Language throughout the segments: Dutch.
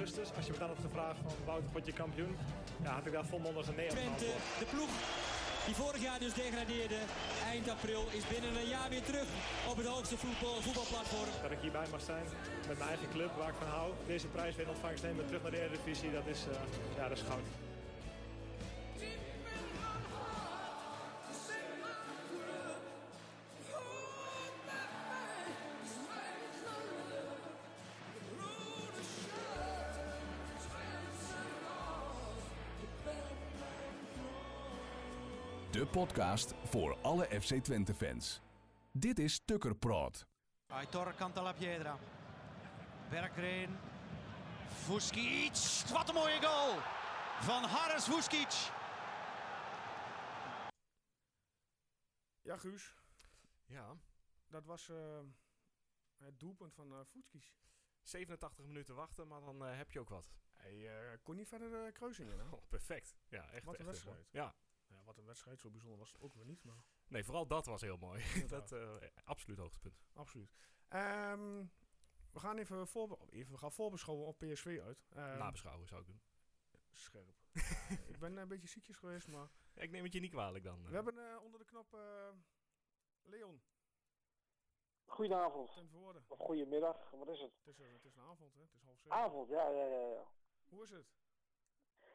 augustus. Als je me dan had gevraagd van Wouter, word je kampioen? Ja, had ik daar volmondig een nee op Twente, de ploeg die vorig jaar dus degradeerde, eind april, is binnen een jaar weer terug op het hoogste voetbal, voetbalplatform. Dat ik hierbij mag zijn met mijn eigen club waar ik van hou. Deze prijs weer in ontvangst nemen, terug naar de Eredivisie, dat is, eh, ja, dat is goud. Podcast voor alle FC Twente fans. Dit is Tukker Praat. Aitor Cantalapiedra. Berggren. Vuskic. Wat een mooie goal. Van Haris Vuskic. Ja, Guus, Ja, dat was eh, het doelpunt van uh, 87 minuten wachten, maar dan eh, heb je ook wat. Hij eh, kon niet verder de kruising in. Hè? Oh, perfect. Ja, echt. Wat een wedstrijd. Ja. Ja, wat een wedstrijd, zo bijzonder was het ook weer niet, maar Nee, vooral dat was heel mooi. Dat eh absoluut hoogtepunt. absoluut. Ehm, we gaan even, voorbe even we gaan voorbeschouwen op PSV uit. Ehm, Nabeschouwen zou ik doen. Scherp. Ja, ik ben een beetje ziekjes geweest, maar Ja, ik neem het je niet kwalijk dan. eh. we hebben eh, onder de knop eh, Leon Goedenavond. ten voorde. Of goedemiddag. Wat is het? Het is, eh, het is een avond, hè? Het is half zeven. Avond, ja, ja, ja. Ja, Hoe is het?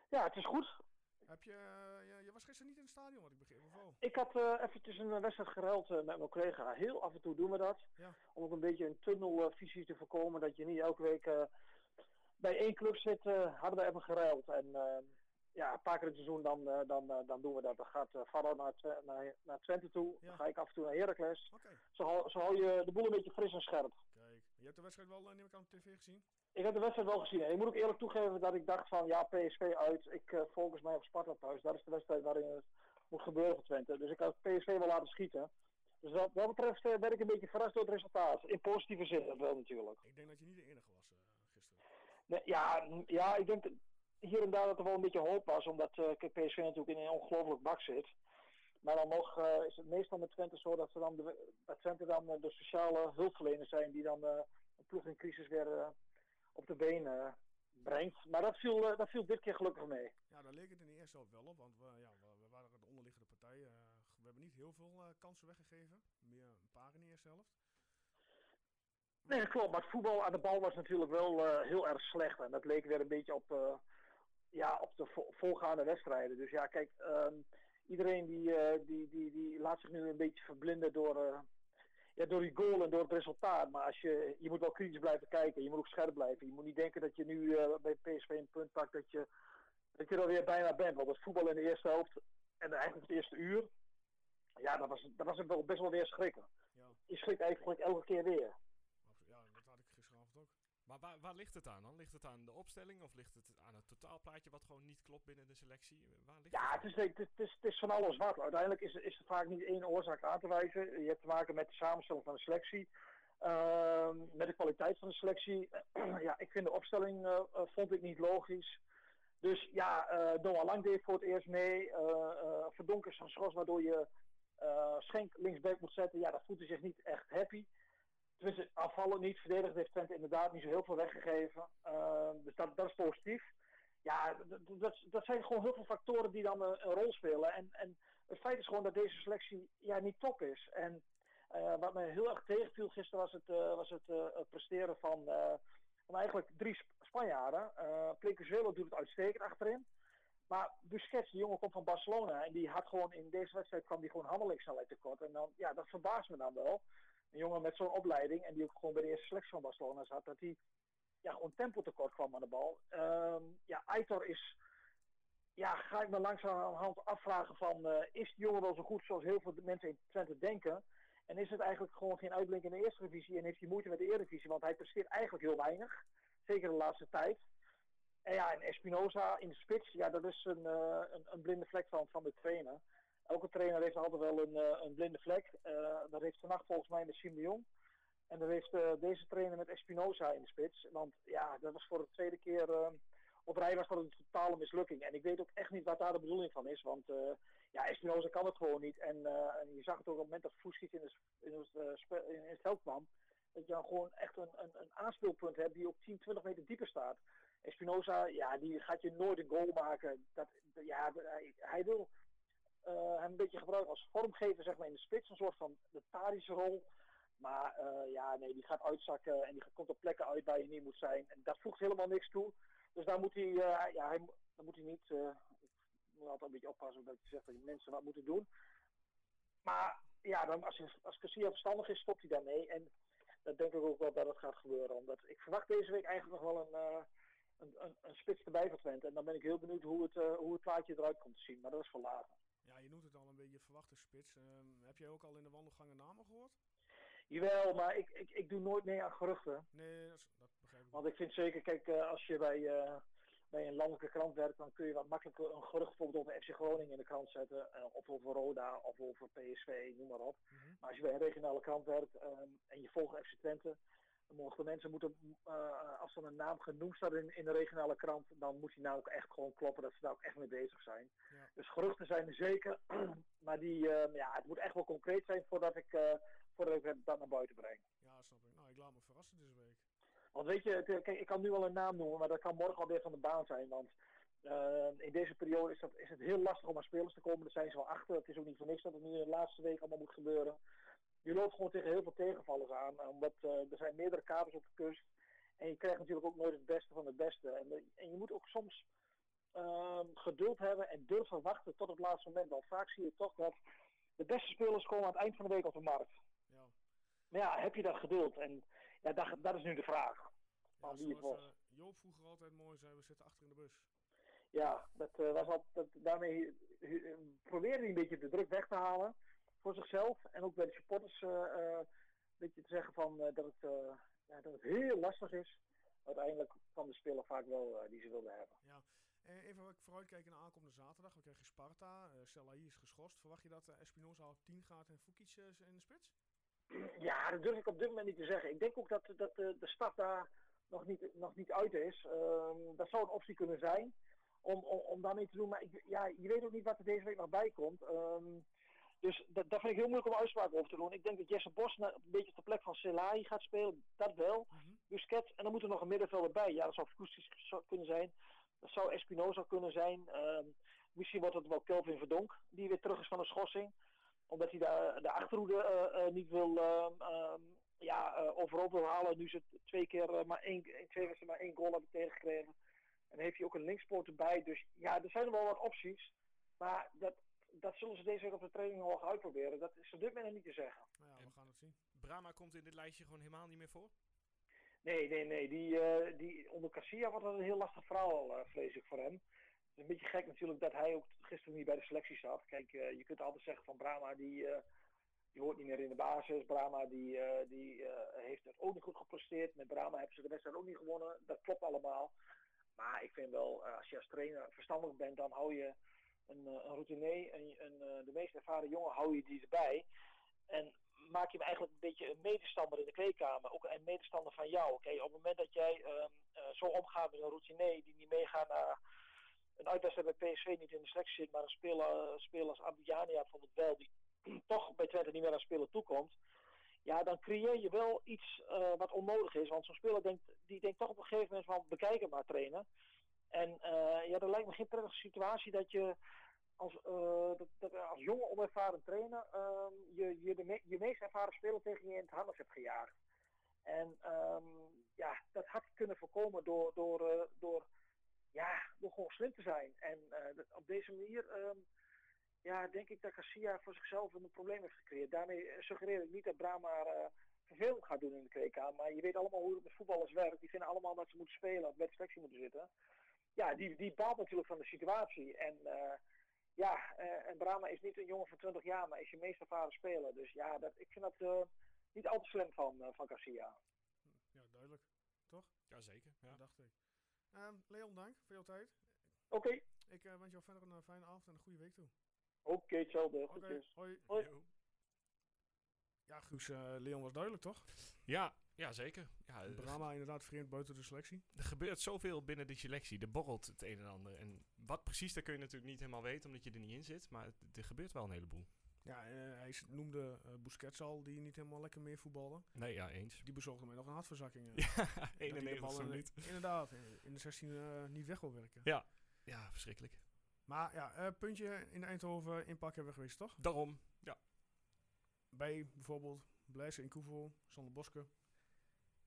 ja het is goed. Heb je, eh, je, je was gisteren niet in het stadion, wat ik begreep, of wel? Ik had eh eventjes een wedstrijd geruild eh, met mijn collega. Heel af en toe doen we dat. Ja. Om ook een beetje een tunnelvisie te voorkomen. Dat je niet elke week bij één club zit. hadden we even geruild. En ja, een paar keer in het seizoen dan, dan, dan doen we dat. Dan gaat uh, Varro naar, naar, naar Twente toe. Ja. Dan ga ik af en toe naar Heracles. Zo, zo hou je de boel een beetje fris en scherp. Je hebt de wedstrijd wel, eh, neem ik aan, op tv gezien? Ik heb de wedstrijd wel gezien. En ik moet ook eerlijk toegeven dat ik dacht van ja, PSV uit. Ik eh focus mij op Sparta thuis. Dat is de wedstrijd waarin het moet gebeuren voor Twente. Dus ik had PSV wel laten schieten. Dus wat dat betreft eh, ben ik een beetje verrast door het resultaat. In positieve zin dat wel natuurlijk. Ik denk dat je niet de enige was gisteren. Nee, ja, ja, ik denk dat hier en daar dat er wel een beetje hoop was. Omdat eh, PSV natuurlijk in een ongelooflijk bak zit. Maar dan nog eh, is het meestal met Twente zo dat, ze dan de, dat Twente dan de sociale hulpverleners zijn die dan een ploeg in crisis weer op de been eh, brengt. Maar dat viel, eh, dat viel dit keer gelukkig mee. Ja, daar leek het in de eerste helft wel op, want we, ja, we, waren de onderliggende partij. eh, we hebben niet heel veel eh, kansen weggegeven. Meer een paar in de eerste helft. Nee, dat klopt. Maar het voetbal aan de bal was natuurlijk wel heel erg slecht. En dat leek weer een beetje op, ja, op de vo- voorgaande wedstrijden. Dus ja, kijk, ehm, iedereen die, die, die, die laat zich nu een beetje verblinden door, ja, door die goal en door het resultaat. Maar als je, je moet wel kritisch blijven kijken. Je moet ook scherp blijven. Je moet niet denken dat je nu eh, bij PSV een punt pakt dat je, dat je er weer bijna bent. Want het voetbal in de eerste helft en eigenlijk het eerste uur. Ja, dat was, dat was wel best wel weer schrikken. Ja, Je schrikt eigenlijk elke keer weer. absoluut. ja, dat had ik gisteravond ook. Maar waar, waar ligt het aan dan? Ligt het aan de opstelling of ligt het aan het totaalplaatje wat gewoon niet klopt binnen de selectie? Waar ligt Ja, het het is, het, is, het is van alles wat. Uiteindelijk is, is er vaak niet één oorzaak aan te wijzen. Je hebt te maken met de samenstelling van de selectie. ehm, met de kwaliteit van de selectie. ja, ik vind de opstelling eh, eh, vond ik niet logisch. Dus ja, eh Noah Lang deed voor het eerst mee. Verdonk is van schors waardoor je Schenk linksback moet zetten. Ja, dat voelt hij zich niet echt happy. Tenminste, afvallen niet. Verdedigd heeft Twente inderdaad niet zo heel veel weggegeven. Eh, dus dat, dat is positief ja, dat, dat zijn gewoon heel veel factoren die dan een, een rol spelen. En, en het feit is gewoon dat deze selectie ja, niet top is. En eh, wat me heel erg tegenviel gisteren was het, eh, was het, eh, presteren van, eh, van eigenlijk drie Sp- Spanjaarden. Uh, doet het uitstekend achterin. Maar Busquets, die jongen komt van Barcelona. En die had gewoon in deze wedstrijd kwam die gewoon handelingssnelheid tekort. En dan, ja, dat verbaast me dan wel. Een jongen met zo'n opleiding en die ook gewoon bij de eerste selectie van Barcelona zat. Dat hij ja, gewoon tempo tekort kwam aan de bal. Ehm, ja, Aitor is. Ja, ga ik me langzamerhand afvragen van. eh, is die jongen wel zo goed zoals heel veel mensen in Twente denken? En is het eigenlijk gewoon geen uitblink in de eerste divisie? En heeft hij moeite met de eredivisie? Want hij presteert eigenlijk heel weinig. Zeker de laatste tijd. En ja, en Espinoza in de spits. Ja, dat is een, eh, een, een blinde vlek van, van de trainer. Elke trainer heeft altijd wel een, eh, een blinde vlek. Eh, dat heeft vannacht volgens mij met Sim de Jong. En dat heeft eh, deze trainer met Espinoza in de spits. Want ja, dat was voor de tweede keer op rij was dat een totale mislukking. En ik weet ook echt niet wat daar de bedoeling van is. Want ja, Espinoza kan het gewoon niet. En, en je zag het ook op het moment dat Fuskic in, de, in, het, in het veld kwam. Dat je dan gewoon echt een, een, een aanspeelpunt hebt die op 10, 20 meter dieper staat. Espinoza, ja, die gaat je nooit een goal maken. Dat, ja, hij, wil hem een beetje gebruiken als vormgever zeg maar, in de spits. Een soort van de Tadische rol. Maar eh, ja, nee, die gaat uitzakken en die komt op plekken uit waar je niet moet zijn. En dat voegt helemaal niks toe. Dus daar moet hij, uh, ja, hij, dan moet hij niet, uh, ik moet altijd een beetje oppassen dat je zegt dat mensen wat moeten doen. Maar ja, dan, als, als Cassia verstandig is, stopt hij daarmee. En dat denk ik ook wel dat het gaat gebeuren. Omdat ik verwacht deze week eigenlijk nog wel een, een, een, een, spits erbij van. En dan ben ik heel benieuwd hoe het, hoe het plaatje eruit komt te zien. Maar dat is voor later. Ja, je noemt het al een beetje verwachte spits. Uh, heb jij ook al in de wandelgangen namen gehoord? Jawel, maar ik, ik, ik doe nooit mee aan geruchten. Nee, dat, dat begrijp ik. Want ik vind zeker, kijk, uh, als je bij, uh, bij een landelijke krant werkt, dan kun je wat makkelijker een gerucht bijvoorbeeld over FC Groningen in de krant zetten. Uh, of over Roda, of over PSV, noem maar op. Mhm. Maar als je bij een regionale krant werkt en je volgt FC Twente, de mensen moeten, uh, als er een naam genoemd staat in, in de regionale krant, dan moet die naam ook echt gewoon kloppen dat ze daar ook echt mee bezig zijn. Ja. Dus geruchten zijn er zeker, maar die, uh, ja, het moet echt wel concreet zijn voordat ik, uh, voordat ik dat naar buiten breng. Ja, snap ik. Nou, ik laat me verrassen deze week. Want weet je, kijk, ik kan nu wel een naam noemen, maar dat kan morgen alweer van de baan zijn. Want uh, in deze periode is, dat, is het heel lastig om aan spelers te komen. Er zijn ze wel achter. Het is ook niet voor niks dat het nu in de laatste week allemaal moet gebeuren je loopt gewoon tegen heel veel tegenvallers aan. Omdat uh, er zijn meerdere kabels op de kust. En je krijgt natuurlijk ook nooit het beste van het beste. En, de, en je moet ook soms uh, geduld hebben en durven wachten tot het laatste moment. Want vaak zie je toch dat de beste spelers komen aan het eind van de week op de markt. Ja. Maar ja, heb je dat geduld? En ja, dat, dat is nu de vraag. Ja, wie het uh, Joop vroeger altijd mooi zei, we zitten achter in de bus. Ja, dat, was al, dat, daarmee probeerde hij een beetje de druk weg te halen voor zichzelf en ook bij de supporters uh, uh, een beetje te zeggen van, uh, dat, het, ja, dat het heel lastig is. Uiteindelijk kwam de speler vaak wel die ze wilden hebben. Ja. even vooruitkijken naar aankomende zaterdag. We krijgen Sparta. Uh, Selai is geschorst. Verwacht je dat Espinoza op 10 gaat en Fukic in de spits? Ja, dat durf ik op dit moment niet te zeggen. Ik denk ook dat, dat de, start daar nog niet, nog niet uit is. Um, dat zou een optie kunnen zijn om, om, om daarmee te doen. Maar ik, ja, je weet ook niet wat er deze week nog bij komt. Um, dus dat, dat vind ik heel moeilijk om uitspraken over te doen. Ik denk dat Jesse Bos een beetje op de plek van Selai gaat spelen. Dat wel. Mm -hmm. Busquets. En dan moet er nog een middenvelder bij. Ja, dat zou Fukustisch kunnen zijn. Dat zou Espinoza kunnen zijn. Um, misschien wordt het wel Kelvin Verdonk. Die weer terug is van de schorsing. Omdat hij de, de achterhoede uh, uh, niet wil... Uh, ja, overal wil halen. Nu ze twee keer maar één, twee wedstrijden maar één goal hebben tegengekregen. En dan heeft hij ook een linkspoot erbij. Dus ja, er zijn er wel wat opties. Maar dat, dat zullen ze deze week op de training nog uitproberen. Dat is op dit moment niet te zeggen. Nou ja, we gaan het zien. Brahma komt in dit lijstje gewoon helemaal niet meer voor? Nee, nee, nee. Die, uh, die, onder Cassia wordt dat een heel lastig verhaal, uh, vrees ik voor hem. Het is een beetje gek natuurlijk dat hij ook gisteren niet bij de selectie zat. Kijk, uh, je kunt altijd zeggen van Brahma, die, die hoort niet meer in de basis. Brahma, die, die heeft het ook niet goed gepresteerd. Met Brahma hebben ze de wedstrijd ook niet gewonnen. Dat klopt allemaal. Maar ik vind wel, als je als trainer verstandig bent, dan hou je een, een routinier, een, een, de meest ervaren jongen, hou je die erbij. En maak je hem eigenlijk een beetje een medestander in de kleedkamer. Ook een medestander van jou. Okay, op het moment dat jij um, uh, zo omgaat met een routinier die niet meegaat naar een uitwedstrijd bij PSV niet in de selectie zit, maar een speler, uh, speler als Abdiania bijvoorbeeld wel, die toch bij Twente niet meer aan spelen toekomt. Ja, dan creëer je wel iets wat onnodig is. Want zo'n speler denkt, die denkt toch op een gegeven moment van bekijk het maar trainen. En ja, dat lijkt me geen prettige situatie dat je als, uh, dat, dat als jonge onervaren trainer uh, je, je, de me je meest ervaren speler tegen je in het harnas hebt gejaagd. En um, ja, dat had kunnen voorkomen door, door, uh, door, ja, door gewoon slim te zijn. En op deze manier um, ja, denk ik dat Garcia voor zichzelf een probleem heeft gecreëerd. Daarmee suggereer ik niet dat Brahma vervelend gaat doen in de kleedkamer. Maar je weet allemaal hoe het met voetballers werkt. Die vinden allemaal dat ze moeten spelen of bij de selectie moeten zitten. Ja, die, die baalt natuurlijk van de situatie. En ja, uh, en Brahma is niet een jongen van 20 jaar, maar is je meest ervaren speler. Dus ja, dat, ik vind dat uh, niet al te slim van, uh, van Garcia. Ja, duidelijk. Toch? Jazeker. Ja. Dat dacht ik. Um, Leon, dank voor jouw tijd. Oké. Okay. Ik wens jou verder een fijne avond en een goede week toe. Oké, okay, hetzelfde. Oké, okay, hoi. hoi. Ja, Guus, Leon was duidelijk, toch? Ja, ja, zeker. Ja, Brahma inderdaad vreemd buiten de selectie. Er gebeurt zoveel binnen de selectie. Er borrelt het een en ander. En wat precies, dat kun je natuurlijk niet helemaal weten, omdat je er niet in zit. Maar er gebeurt wel een heleboel. Ja, eh, hij noemde eh Busquets al, die niet helemaal lekker meer voetbalde. Nee, ja, eens. Die bezorgde mij nog een hartverzakking. eh. Ja, Dat hij de 91 bal in- minuut. Inderdaad, in de 16 eh, niet weg wil werken. Ja. Ja, verschrikkelijk. Maar ja, eh, puntje in Eindhoven inpak hebben we geweest, toch? Daarom. Bij bijvoorbeeld Blaise in Koevo, Sander Boske.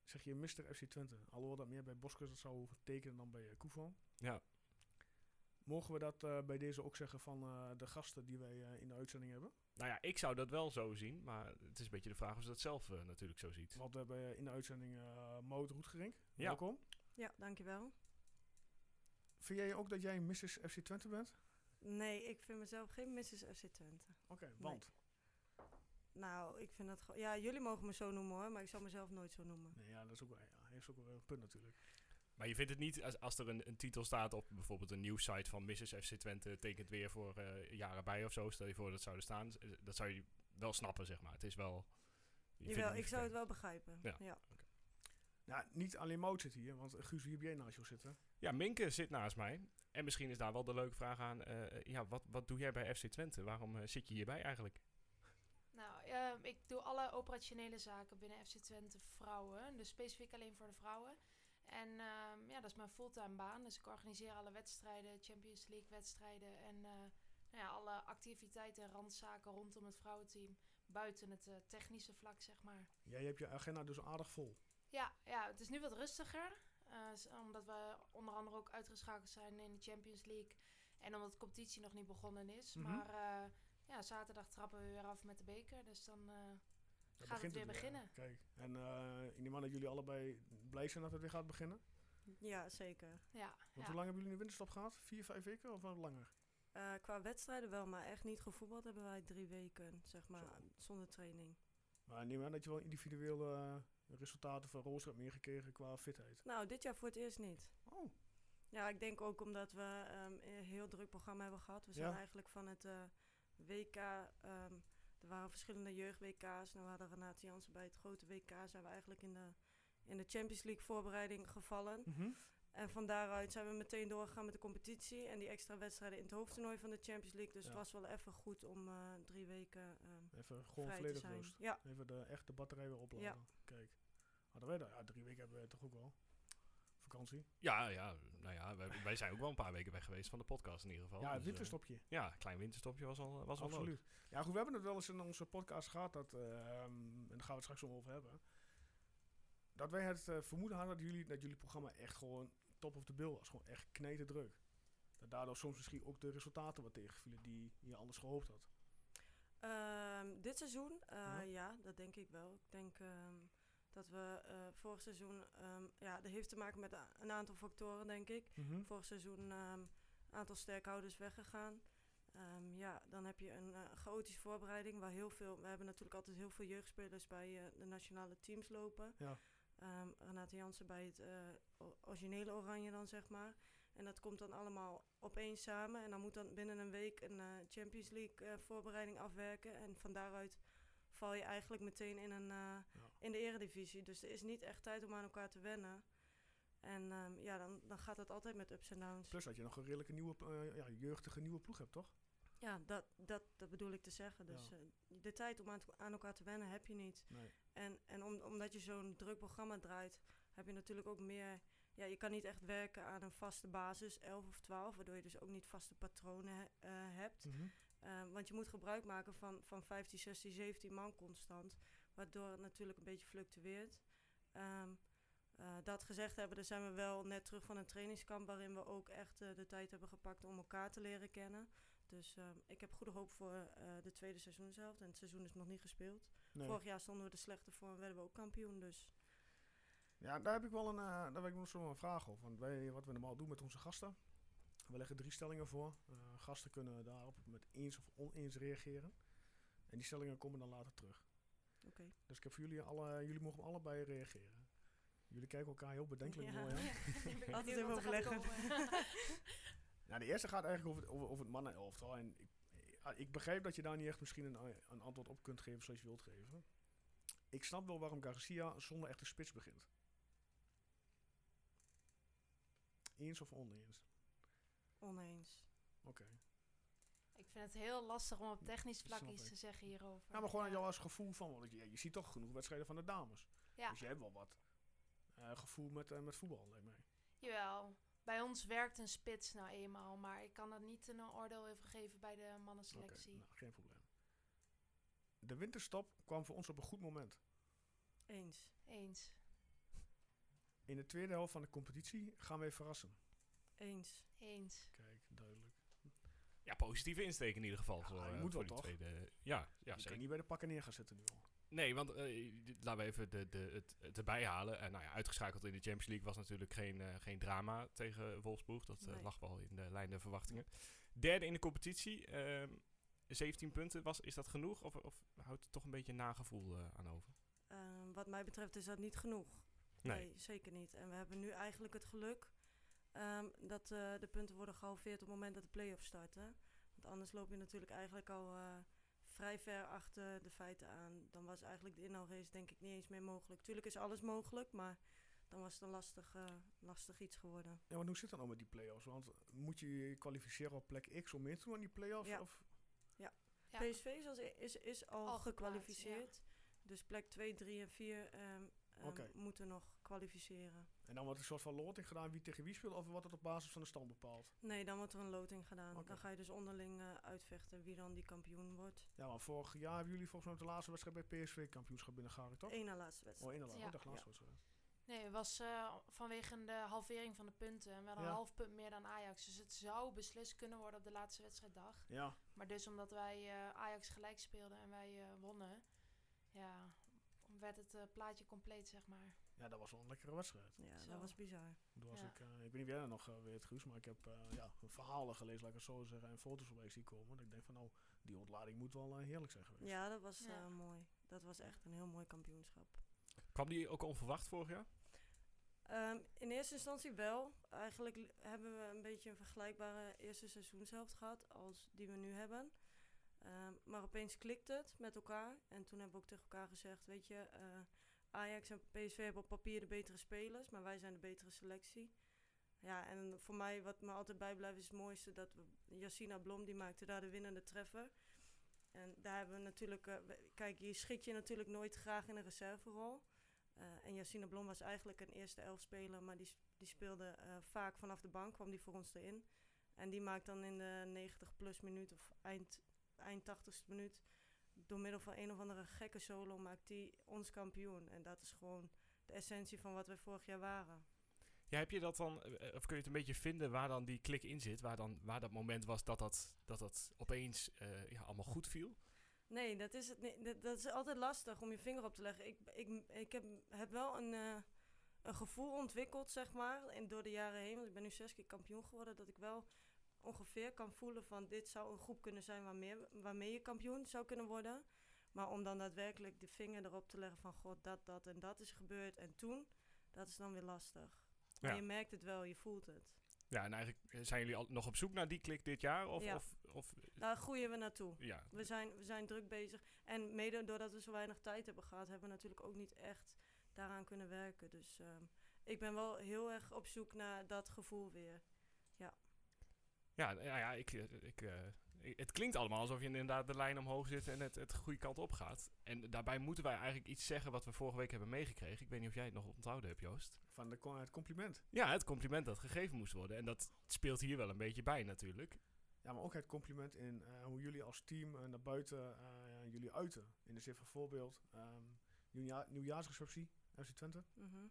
Zeg je Mr. FC Twente. Alhoewel dat meer bij Boske dat zou tekenen dan bij uh, Koevo. Ja. Mogen we dat eh, bij deze ook zeggen van eh, de gasten die wij eh, in de uitzending hebben? Nou ja, ik zou dat wel zo zien, maar het is een beetje de vraag of ze dat zelf eh, natuurlijk zo ziet. Want we hebben eh, in de uitzending uh, Maud Roetgerink. Ja. Welkom. Ja, dankjewel. Vind jij ook dat jij Mrs. FC Twente bent? Nee, ik vind mezelf geen Mrs. FC Twente. Oké, want? Nou, ik vind dat gewoon... Ja, jullie mogen me zo noemen hoor, maar ik zou mezelf nooit zo noemen. Nee, ja, dat is ook wel, ja, heeft ook wel een punt natuurlijk. Maar je vindt het niet, als, als er een, een titel staat op bijvoorbeeld een nieuwssite van Mrs. FC Twente tekent weer voor eh, jaren bij of zo, stel je voor dat zouden staan, z- dat zou je wel snappen, zeg maar. Het is wel... je Jawel, ik zou het wel begrijpen. Ja. Ja. Nou, niet alleen Maud zit hier, want Guus, wie heb jij naast jou zitten? Ja, Minke zit naast mij. En misschien is daar wel de leuke vraag aan. eh, ja, wat, wat doe jij bij FC Twente? Waarom eh, zit je hierbij eigenlijk? Ehm, ik doe alle operationele zaken binnen FC Twente vrouwen. Dus specifiek alleen voor de vrouwen. En ehm, ja, dat is mijn fulltime baan. Dus ik organiseer alle wedstrijden, Champions League wedstrijden. En eh, nou ja, alle activiteiten en randzaken rondom het vrouwenteam. Buiten het eh, technische vlak, zeg maar. Jij hebt je agenda dus aardig vol. Ja, ja, het is nu wat rustiger. eh, omdat we onder andere ook uitgeschakeld zijn in de Champions League. En omdat de competitie nog niet begonnen is. Mhm. Maar ja, zaterdag trappen we weer af met de beker. Dus dan eh, gaat het weer ja. beginnen. Kijk, en eh ik neem aan dat jullie allebei blij zijn dat het weer gaat beginnen. Ja, zeker. Ja, Want ja. hoe lang hebben jullie in de winterstop gehad? Vier, vijf weken of wat langer? Eh, qua wedstrijden wel, maar echt niet gevoetbald hebben wij drie weken, zeg maar, zonder training. Maar neem aan dat je wel individuele eh, resultaten van Roos hebt meegekregen qua fitheid. Nou, dit jaar voor het eerst niet. Oh. Ja, ik denk ook omdat we ehm, een heel druk programma hebben gehad. We zijn Ja. eigenlijk van het eh, WK, ehm, er waren verschillende jeugd-WK's. Nou, we hadden Renate Jansen bij het grote WK, zijn we eigenlijk in de, in de Champions League voorbereiding gevallen. Mhm. En van daaruit zijn we meteen doorgegaan met de competitie en die extra wedstrijden in het hoofdtoernooi van de Champions League. Dus Ja. het was wel even goed om eh, drie weken ehm, Even gewoon volledig zijn. rust. Ja. Even de echte batterij weer opladen. Kijk. Hadden wij dat? Ja, drie weken hebben we toch ook wel. Vakantie. Ja, ja, nou ja, wij, wij zijn ook wel een paar weken weg geweest van de podcast in ieder geval. ja, Dus, een eh, winterstopje. ja, een klein winterstopje was al, was al Absoluut. nodig. Ja, goed, we hebben het wel eens in onze podcast gehad, dat, ehm, en daar gaan we het straks nog over hebben. Dat wij het eh, vermoeden hadden dat jullie, dat jullie programma echt gewoon top of the bill was. Gewoon echt kneten druk. Dat daardoor soms misschien ook de resultaten wat tegenvielen die je anders gehoopt had. Ehm, dit seizoen, eh, Ja. ja. dat denk ik wel. Ik denk ehm, dat we eh, vorig seizoen, ehm, ja, dat heeft te maken met een aantal factoren, denk ik. Mhm. Vorig seizoen een aantal sterkhouders weggegaan. Ehm, ja, dan heb je een eh, chaotische voorbereiding waar heel veel, we hebben natuurlijk altijd heel veel jeugdspelers bij eh, de nationale teams lopen. Ja. Ehm, Renate Jansen bij het originele Oranje dan, zeg maar. En dat komt dan allemaal opeens samen. En dan moet dan binnen een week een Champions League voorbereiding afwerken. En van daaruit val je eigenlijk meteen in, een, in de eredivisie. Dus er is niet echt tijd om aan elkaar te wennen. En ehm, ja, dan, dan gaat het altijd met ups en downs. Plus dat je nog een redelijke nieuwe, eh, ja, jeugdige nieuwe ploeg hebt, toch? Ja, dat, dat, dat bedoel ik te zeggen. Dus Ja. eh, de tijd om aan, elkaar te wennen heb je niet. Nee. En, en om, omdat je zo'n druk programma draait, heb je natuurlijk ook meer... Ja, je kan niet echt werken aan een vaste basis, 11 of 12, waardoor je dus ook niet vaste patronen eh, hebt. Mhm. Eh, want je moet gebruik maken van, van 15, 16, 17 man constant, waardoor het natuurlijk een beetje fluctueert. Ehm, eh, dat gezegd hebben, dan zijn we wel net terug van een trainingskamp waarin we ook echt eh, de tijd hebben gepakt om elkaar te leren kennen. Dus ehm, ik heb goede hoop voor eh, de tweede seizoenshelft. En het seizoen is nog niet gespeeld. Nee. Vorig jaar stonden we er slechter voor en werden we ook kampioen. Dus Ja, daar heb ik wel een, daar heb ik nog zo'n vraag over. Want wij, wat we normaal doen met onze gasten, we leggen drie stellingen voor. Gasten kunnen daarop met eens of oneens reageren. En die stellingen komen dan later terug. Oké. Dus ik heb voor jullie alle, jullie mogen allebei reageren. Jullie kijken elkaar heel bedenkelijk Ja. mooi aan. Altijd even er overleggen. Nou, de eerste gaat eigenlijk over, het- over, over het mannenelftal. En ik, ik begrijp dat je daar niet echt misschien een, een antwoord op kunt geven zoals je wilt geven. Ik snap wel waarom Garcia zonder echte spits begint. Eens of oneens? oneens. Oké. Ik vind het heel lastig om op technisch vlak snap iets ik. te zeggen hierover. Ja, maar gewoon jou als gevoel van, want je, je ziet toch genoeg wedstrijden van de dames. Ja. Dus je hebt wel wat eh, gevoel met, eh, met voetbal, lijkt mij. Jawel. Bij ons werkt een spits nou eenmaal, maar ik kan dat niet een oordeel over geven bij de mannenselectie. nou, geen probleem. De winterstop kwam voor ons op een goed moment. Eens. Eens. In de tweede helft van de competitie gaan wij verrassen. Eens. Eens. Duidelijk. Ja, positieve insteek in ieder geval. Ja, voor, eh, moet voor wel, toch? tweede. Ja, ja je kan zeker. niet bij de pakken neer gaan zitten nu al. Nee, want eh, laten we even de, de, het, het erbij halen. En nou ja, uitgeschakeld in de Champions League was natuurlijk geen, eh, geen drama tegen Wolfsburg. Dat eh, Nee. lag wel in de lijn der verwachtingen. Derde in de competitie. ehm 17 punten. Was, is dat genoeg? Of, of houdt het toch een beetje een nagevoel eh, aan over? Ehm, wat mij betreft is dat niet genoeg. Nee. zeker niet. En we hebben nu eigenlijk het geluk ehm, dat eh, de punten worden gehalveerd op het moment dat de play-offs starten. Want anders loop je natuurlijk eigenlijk al eh, vrij ver achter de feiten aan. Dan was eigenlijk de inhaalrace denk ik niet eens meer mogelijk. Tuurlijk is alles mogelijk, maar dan was het een lastig, eh, lastig iets geworden. Ja, maar hoe zit dat nou met die play-offs? Want moet je je kwalificeren op plek X om mee te doen aan die play-offs? Ja. Of? Ja. PSV is, als, is, is al, Al gekwalificeerd. Dus plek 2, 3 en 4 ehm, ehm, moeten nog kwalificeren. En dan wordt er een soort van loting gedaan wie tegen wie speelt? Of wordt het op basis van de stand bepaald? Nee, dan wordt er een loting gedaan. Dan ga je dus onderling eh, uitvechten wie dan die kampioen wordt. Ja, maar vorig jaar hebben jullie volgens mij de laatste wedstrijd bij PSV kampioenschap binnengehaald, toch? Eén na laatste Oh, wedstrijd. één na laatste. Ja. Oh, laatste Ja. wedstrijd. Nee, het was eh, vanwege de halvering van de punten. En we hadden Ja. een half punt meer dan Ajax. Dus het zou beslist kunnen worden op de laatste wedstrijddag. Ja, Maar dus omdat wij eh, Ajax gelijk speelden en wij eh, wonnen, ja, werd het eh, plaatje compleet, zeg maar. Ja, dat was wel een lekkere wedstrijd. Ja, Zo. dat was bizar. Toen was Ja. ik, eh, ik weet niet wie jij dat nog eh, weet, Guus, maar ik heb eh, ja, verhalen gelezen, laat ik het zo zeggen, en foto's voorbij zien komen. Dat ik denk van, nou, die ontlading moet wel heerlijk zijn geweest. Ja, dat was Ja. eh, mooi. Dat was echt een heel mooi kampioenschap. Kwam die ook onverwacht vorig jaar? Ehm, in eerste instantie wel. Eigenlijk hebben we een beetje een vergelijkbare eerste seizoenshelft gehad als die we nu hebben. Ehm, maar opeens klikt het met elkaar. En toen hebben we ook tegen elkaar gezegd, weet je, eh, Ajax en PSV hebben op papier de betere spelers, maar wij zijn de betere selectie. Ja, en voor mij, wat me altijd bijblijft, is het mooiste dat we, Yassina Blom, die maakte daar de winnende treffer. En daar hebben we natuurlijk, eh, kijk, je schikt je natuurlijk nooit graag in een reserverol. Eh, en Yassine Blom was eigenlijk een eerste elf speler, maar die, die speelde eh, vaak vanaf de bank, kwam die voor ons erin. En die maakt dan in de 90 plus minuut of eind, eind 80ste minuut, door middel van een of andere gekke solo, maakt die ons kampioen. En dat is gewoon de essentie van wat we vorig jaar waren. Ja, heb je dat dan, eh, of kun je het een beetje vinden waar dan die klik in zit? Waar, dan, waar dat moment was dat dat, dat, dat opeens eh, ja, allemaal goed viel? Nee, dat is, het, dat, dat is altijd lastig om je vinger op te leggen. Ik, ik, ik heb, heb wel een, eh, een gevoel ontwikkeld, zeg maar, en door de jaren heen. Want ik ben nu zes keer kampioen geworden. Dat ik wel ongeveer kan voelen van dit zou een groep kunnen zijn waarmee, waarmee je kampioen zou kunnen worden. Maar om dan daadwerkelijk de vinger erop te leggen van god, dat, dat en dat is gebeurd. En toen, dat is dan weer lastig. Maar Ja. je merkt het wel, je voelt het. Ja, en eigenlijk eh, zijn jullie al nog op zoek naar die klik dit jaar? Of, Ja. of, of Daar groeien we naartoe. ja, We zijn, we zijn druk bezig. En mede doordat we zo weinig tijd hebben gehad, hebben we natuurlijk ook niet echt daaraan kunnen werken. Dus ehm, ik ben wel heel erg op zoek naar dat gevoel weer. Ja, nou ja, ik, eh, ik, eh, ik- het klinkt allemaal alsof je inderdaad de lijn omhoog zit en het, het de goede kant op gaat. En daarbij moeten wij eigenlijk iets zeggen wat we vorige week hebben meegekregen. Ik weet niet of jij het nog onthouden hebt, Joost. Van de, het compliment. Ja, het compliment dat gegeven moest worden. En dat speelt hier wel een beetje bij natuurlijk. Ja, maar ook het compliment in eh, hoe jullie als team naar buiten eh, ja, jullie uiten. In de zin van voorbeeld, ehm nieuwjaar, nieuwjaarsreceptie, FC Twente. Mhm.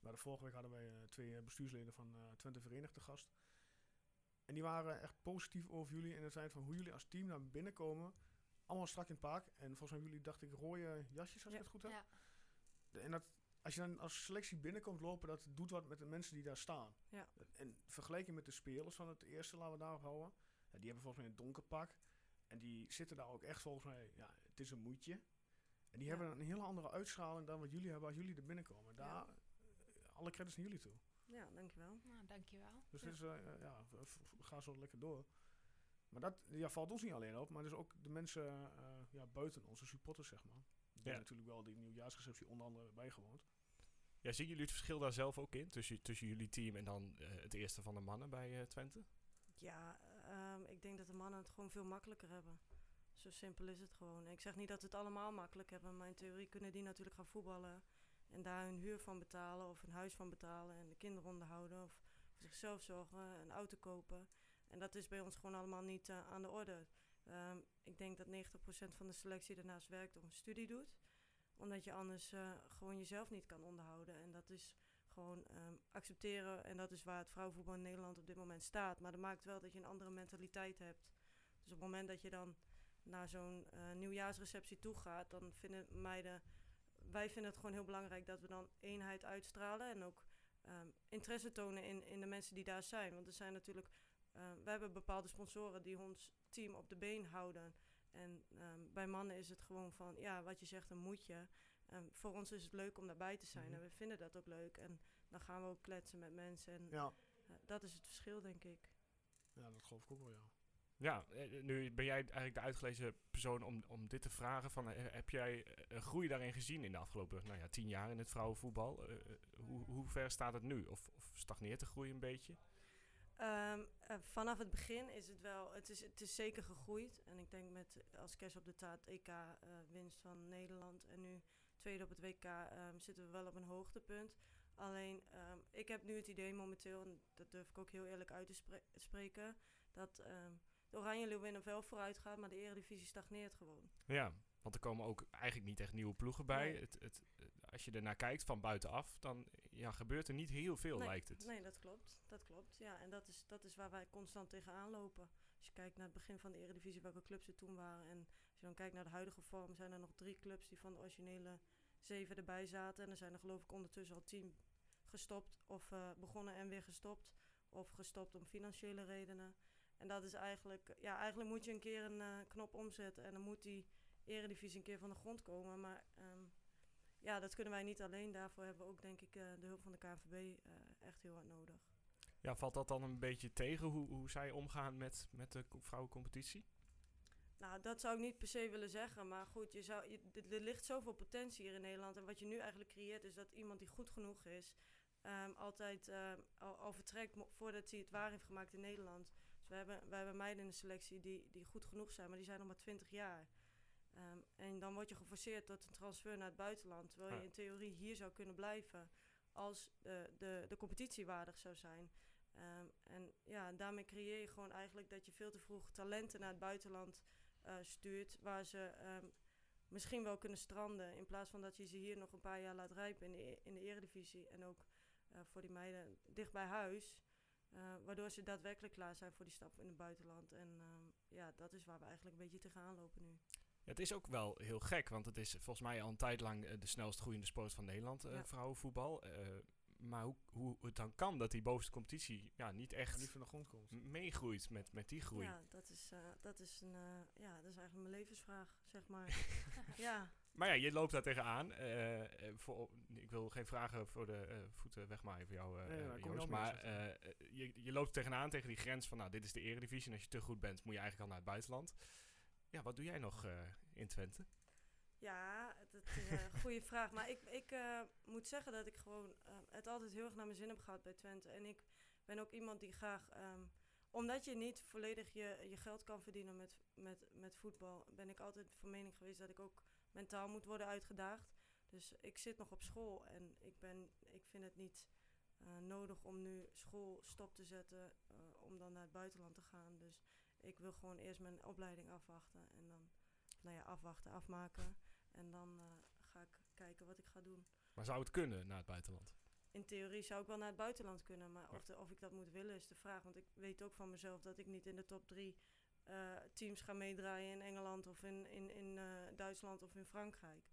Maar de vorige week hadden wij twee bestuursleden van eh, Twente Verenigd te gast. En die waren echt positief over jullie in het feit van hoe jullie als team naar binnen komen. Allemaal strak in het pak. En volgens mij jullie, dacht ik, rode jasjes, als ik het goed heb. En dat, als je dan als selectie binnenkomt lopen, dat doet wat met de mensen die daar staan. Ja. En vergeleken met de spelers van het eerste, laten we daarop houden. Ja, die hebben volgens mij een donker pak. En die zitten daar ook echt volgens mij, ja, het is een moedje. En die Ja. hebben een hele andere uitstraling dan wat jullie hebben als jullie er binnenkomen. Daar, eh, alle credits naar jullie toe. Ja, dankjewel. Nou, dankjewel. Dus Ja. is, eh, ja, ga zo lekker door. Maar dat ja, valt ons niet alleen op, maar dus ook de mensen eh, ja, buiten onze supporters, zeg maar. Die Ja. natuurlijk wel die nieuwjaarsreceptie onder andere bijgewoond. Ja, zien jullie het verschil daar zelf ook in? Tussen, tussen jullie team en dan eh, het eerste van de mannen bij Twente? Ja, ehm, ik denk dat de mannen het gewoon veel makkelijker hebben. Zo simpel is het gewoon. Ik zeg niet dat ze het allemaal makkelijk hebben, maar in theorie kunnen die natuurlijk gaan voetballen. En daar hun huur van betalen of een huis van betalen en de kinderen onderhouden of voor zichzelf zorgen, een auto kopen. En dat is bij ons gewoon allemaal niet eh, aan de orde. Ehm, ik denk dat 90% van de selectie daarnaast werkt of een studie doet. Omdat je anders eh, gewoon jezelf niet kan onderhouden. En dat is gewoon ehm, accepteren. En dat is waar het vrouwenvoetbal in Nederland op dit moment staat. Maar dat maakt wel dat je een andere mentaliteit hebt. Dus op het moment dat je dan naar zo'n eh, nieuwjaarsreceptie toe gaat, dan vinden meiden. Wij vinden het gewoon heel belangrijk dat we dan eenheid uitstralen. En ook ehm, interesse tonen in, in de mensen die daar zijn. Want er zijn natuurlijk. Uh, we hebben bepaalde sponsoren die ons team op de been houden. En um, bij mannen is het gewoon van, ja, wat je zegt, een moetje. Um, voor ons is het leuk om daarbij te zijn Mhm. en we vinden dat ook leuk. En dan gaan we ook kletsen met mensen. En Ja. uh, dat is het verschil, denk ik. Ja, dat geloof ik ook wel, ja. Ja, eh, nu ben jij eigenlijk de uitgelezen persoon om, om dit te vragen. Van, eh, heb jij eh, groei daarin gezien in de afgelopen nou ja, tien jaar in het vrouwenvoetbal? Hoe, hoe ver staat het nu? Of, of stagneert de groei een beetje? Uh, vanaf het begin is het wel, het is, het is zeker gegroeid. En ik denk met als kerst op de taart EK winst van Nederland en nu tweede op het WK um, zitten we wel op een hoogtepunt. Alleen, um, ik heb nu het idee momenteel, en dat durf ik ook heel eerlijk uit te spre spreken, dat de Oranje Leeuwinnen wel vooruit gaat, maar de Eredivisie stagneert gewoon. Ja, want er komen ook eigenlijk niet echt nieuwe ploegen bij. Nee. Het, het, als je ernaar kijkt van buitenaf, dan ja, gebeurt er niet heel veel, nee, lijkt het. Nee, dat klopt. Dat klopt. Ja, en dat is, dat is waar wij constant tegenaan lopen. Als je kijkt naar het begin van de Eredivisie, welke clubs er toen waren. En als je dan kijkt naar de huidige vorm, zijn er nog drie clubs die van de originele zeven erbij zaten. En er zijn er geloof ik ondertussen al tien gestopt of uh, begonnen en weer gestopt. Of gestopt om financiële redenen. En dat is eigenlijk, ja, eigenlijk moet je een keer een uh, knop omzetten en dan moet die Eredivisie een keer van de grond komen. Maar um, ja, dat kunnen wij niet alleen. Daarvoor hebben we ook, denk ik, uh, de hulp van de KNVB uh, echt heel hard nodig. Ja, valt dat dan een beetje tegen hoe, hoe zij omgaan met, met de vrouwencompetitie? Nou, dat zou ik niet per se willen zeggen. Maar goed, je zou, je, er ligt zoveel potentie hier in Nederland. En wat je nu eigenlijk creëert, is dat iemand die goed genoeg is, um, altijd um, al, al, vertrekt voordat hij het waar heeft gemaakt in Nederland. Dus we hebben, we hebben meiden in de selectie die, die goed genoeg zijn, maar die zijn nog maar 20 jaar. Um, en dan word je geforceerd tot een transfer naar het buitenland. Terwijl je in theorie hier zou kunnen blijven als de, de, de competitie waardig zou zijn. Um, en ja, daarmee creëer je gewoon eigenlijk dat je veel te vroeg talenten naar het buitenland uh, stuurt. Waar ze um, misschien wel kunnen stranden. In plaats van dat je ze hier nog een paar jaar laat rijpen in de, in de eredivisie. En ook uh, voor die meiden dicht bij huis. Uh, waardoor ze daadwerkelijk klaar zijn voor die stap in het buitenland. En um, ja, dat is waar we eigenlijk een beetje tegenaan lopen nu. Ja, het is ook wel heel gek, want het is volgens mij al een tijd lang uh, de snelst groeiende sport van Nederland, uh, ja. vrouwenvoetbal. Uh, maar hoe, hoe het dan kan dat die bovenste competitie ja, niet echt niet van de grond komt. meegroeit met, met die groei. Ja, dat is, uh, dat, is een, ja, dat is eigenlijk mijn levensvraag, zeg maar. ja. Maar ja, je loopt daar tegenaan. voor, ik wil geen vragen voor de voeten wegmaaien voor jou, nee, Joost. Maar je, je loopt tegenaan tegen die grens van, nou, dit is de eredivisie. En als je te goed bent, moet je eigenlijk al naar het buitenland. Ja, wat doe jij nog uh, in Twente? Ja, dat is een goede vraag. Maar ik, ik uh, moet zeggen dat ik gewoon uh, het altijd heel erg naar mijn zin heb gehad bij Twente. En ik ben ook iemand die graag, um, omdat je niet volledig je, je geld kan verdienen met, met, met voetbal, ben ik altijd van mening geweest dat ik ook mentaal moet worden uitgedaagd. Dus ik zit nog op school en ik, ben, ik vind het niet uh, nodig om nu school stop te zetten om dan naar het buitenland te gaan. Dus ik wil gewoon eerst mijn opleiding afwachten en dan, nou ja, afwachten, afmaken. En dan uh, ga ik kijken wat ik ga doen. Maar zou het kunnen naar het buitenland? In theorie zou ik wel naar het buitenland kunnen, maar of, de, of ik dat moet willen is de vraag. Want ik weet ook van mezelf dat ik niet in de top drie uh, teams ga meedraaien in Engeland of in, in, in uh, Duitsland of in Frankrijk.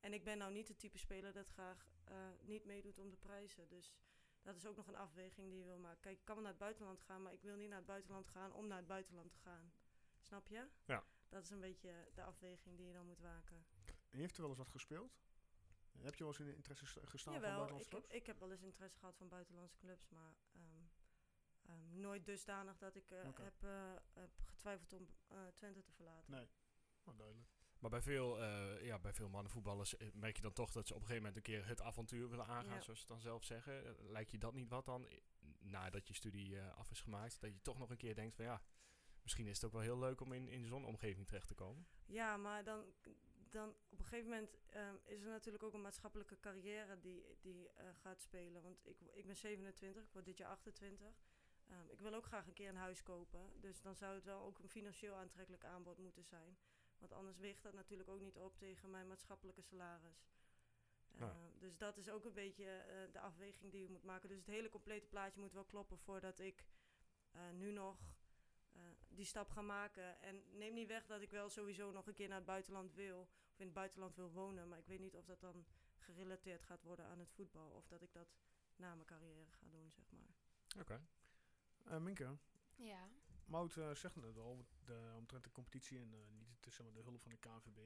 En ik ben nou niet het type speler dat graag niet meedoet om de prijzen. Dus dat is ook nog een afweging die je wil maken. Kijk, ik kan wel naar het buitenland gaan, maar ik wil niet naar het buitenland gaan om naar het buitenland te gaan. Snap je? Ja. Dat is een beetje de afweging die je dan moet maken. En heeft er wel eens wat gespeeld? Heb je wel eens in interesse gestaan Jawel, van buitenlandse ik heb, clubs? ik heb wel eens interesse gehad van buitenlandse clubs, maar um, um, nooit dusdanig dat ik uh, okay. heb, uh, heb, getwijfeld om uh, Twente te verlaten. Nee, maar duidelijk. Maar bij veel, uh, ja, bij veel mannenvoetballers merk je dan toch dat ze op een gegeven moment een keer het avontuur willen aangaan, ja. zoals ze dan zelf zeggen. Lijkt je dat niet wat dan, nadat je studie uh, af is gemaakt, dat je toch nog een keer denkt van ja, Misschien is het ook wel heel leuk om in, in zo'n omgeving terecht te komen. Ja, maar dan, dan op een gegeven moment ehm, is er natuurlijk ook een maatschappelijke carrière die, die eh, gaat spelen. Want ik, ik ben 27, ik word dit jaar 28. Ehm, ik wil ook graag een keer een huis kopen. Dus dan zou het wel ook een financieel aantrekkelijk aanbod moeten zijn. Want anders weegt dat natuurlijk ook niet op tegen mijn maatschappelijke salaris. Ja. Ehm, dus dat is ook een beetje eh, de afweging die je moet maken. Dus het hele complete plaatje moet wel kloppen voordat ik eh, nu nog eh, die stap ga maken. En neem niet weg dat ik wel sowieso nog een keer naar het buitenland wil. Of in het buitenland wil wonen. Maar ik weet niet of dat dan gerelateerd gaat worden aan het voetbal. Of dat ik dat na mijn carrière ga doen, zeg maar. Oké. Eh, Minke, Ja. Mout eh, zegt net al, de, omtrent de competitie en eh, niet het, maar, de hulp van de KNVB.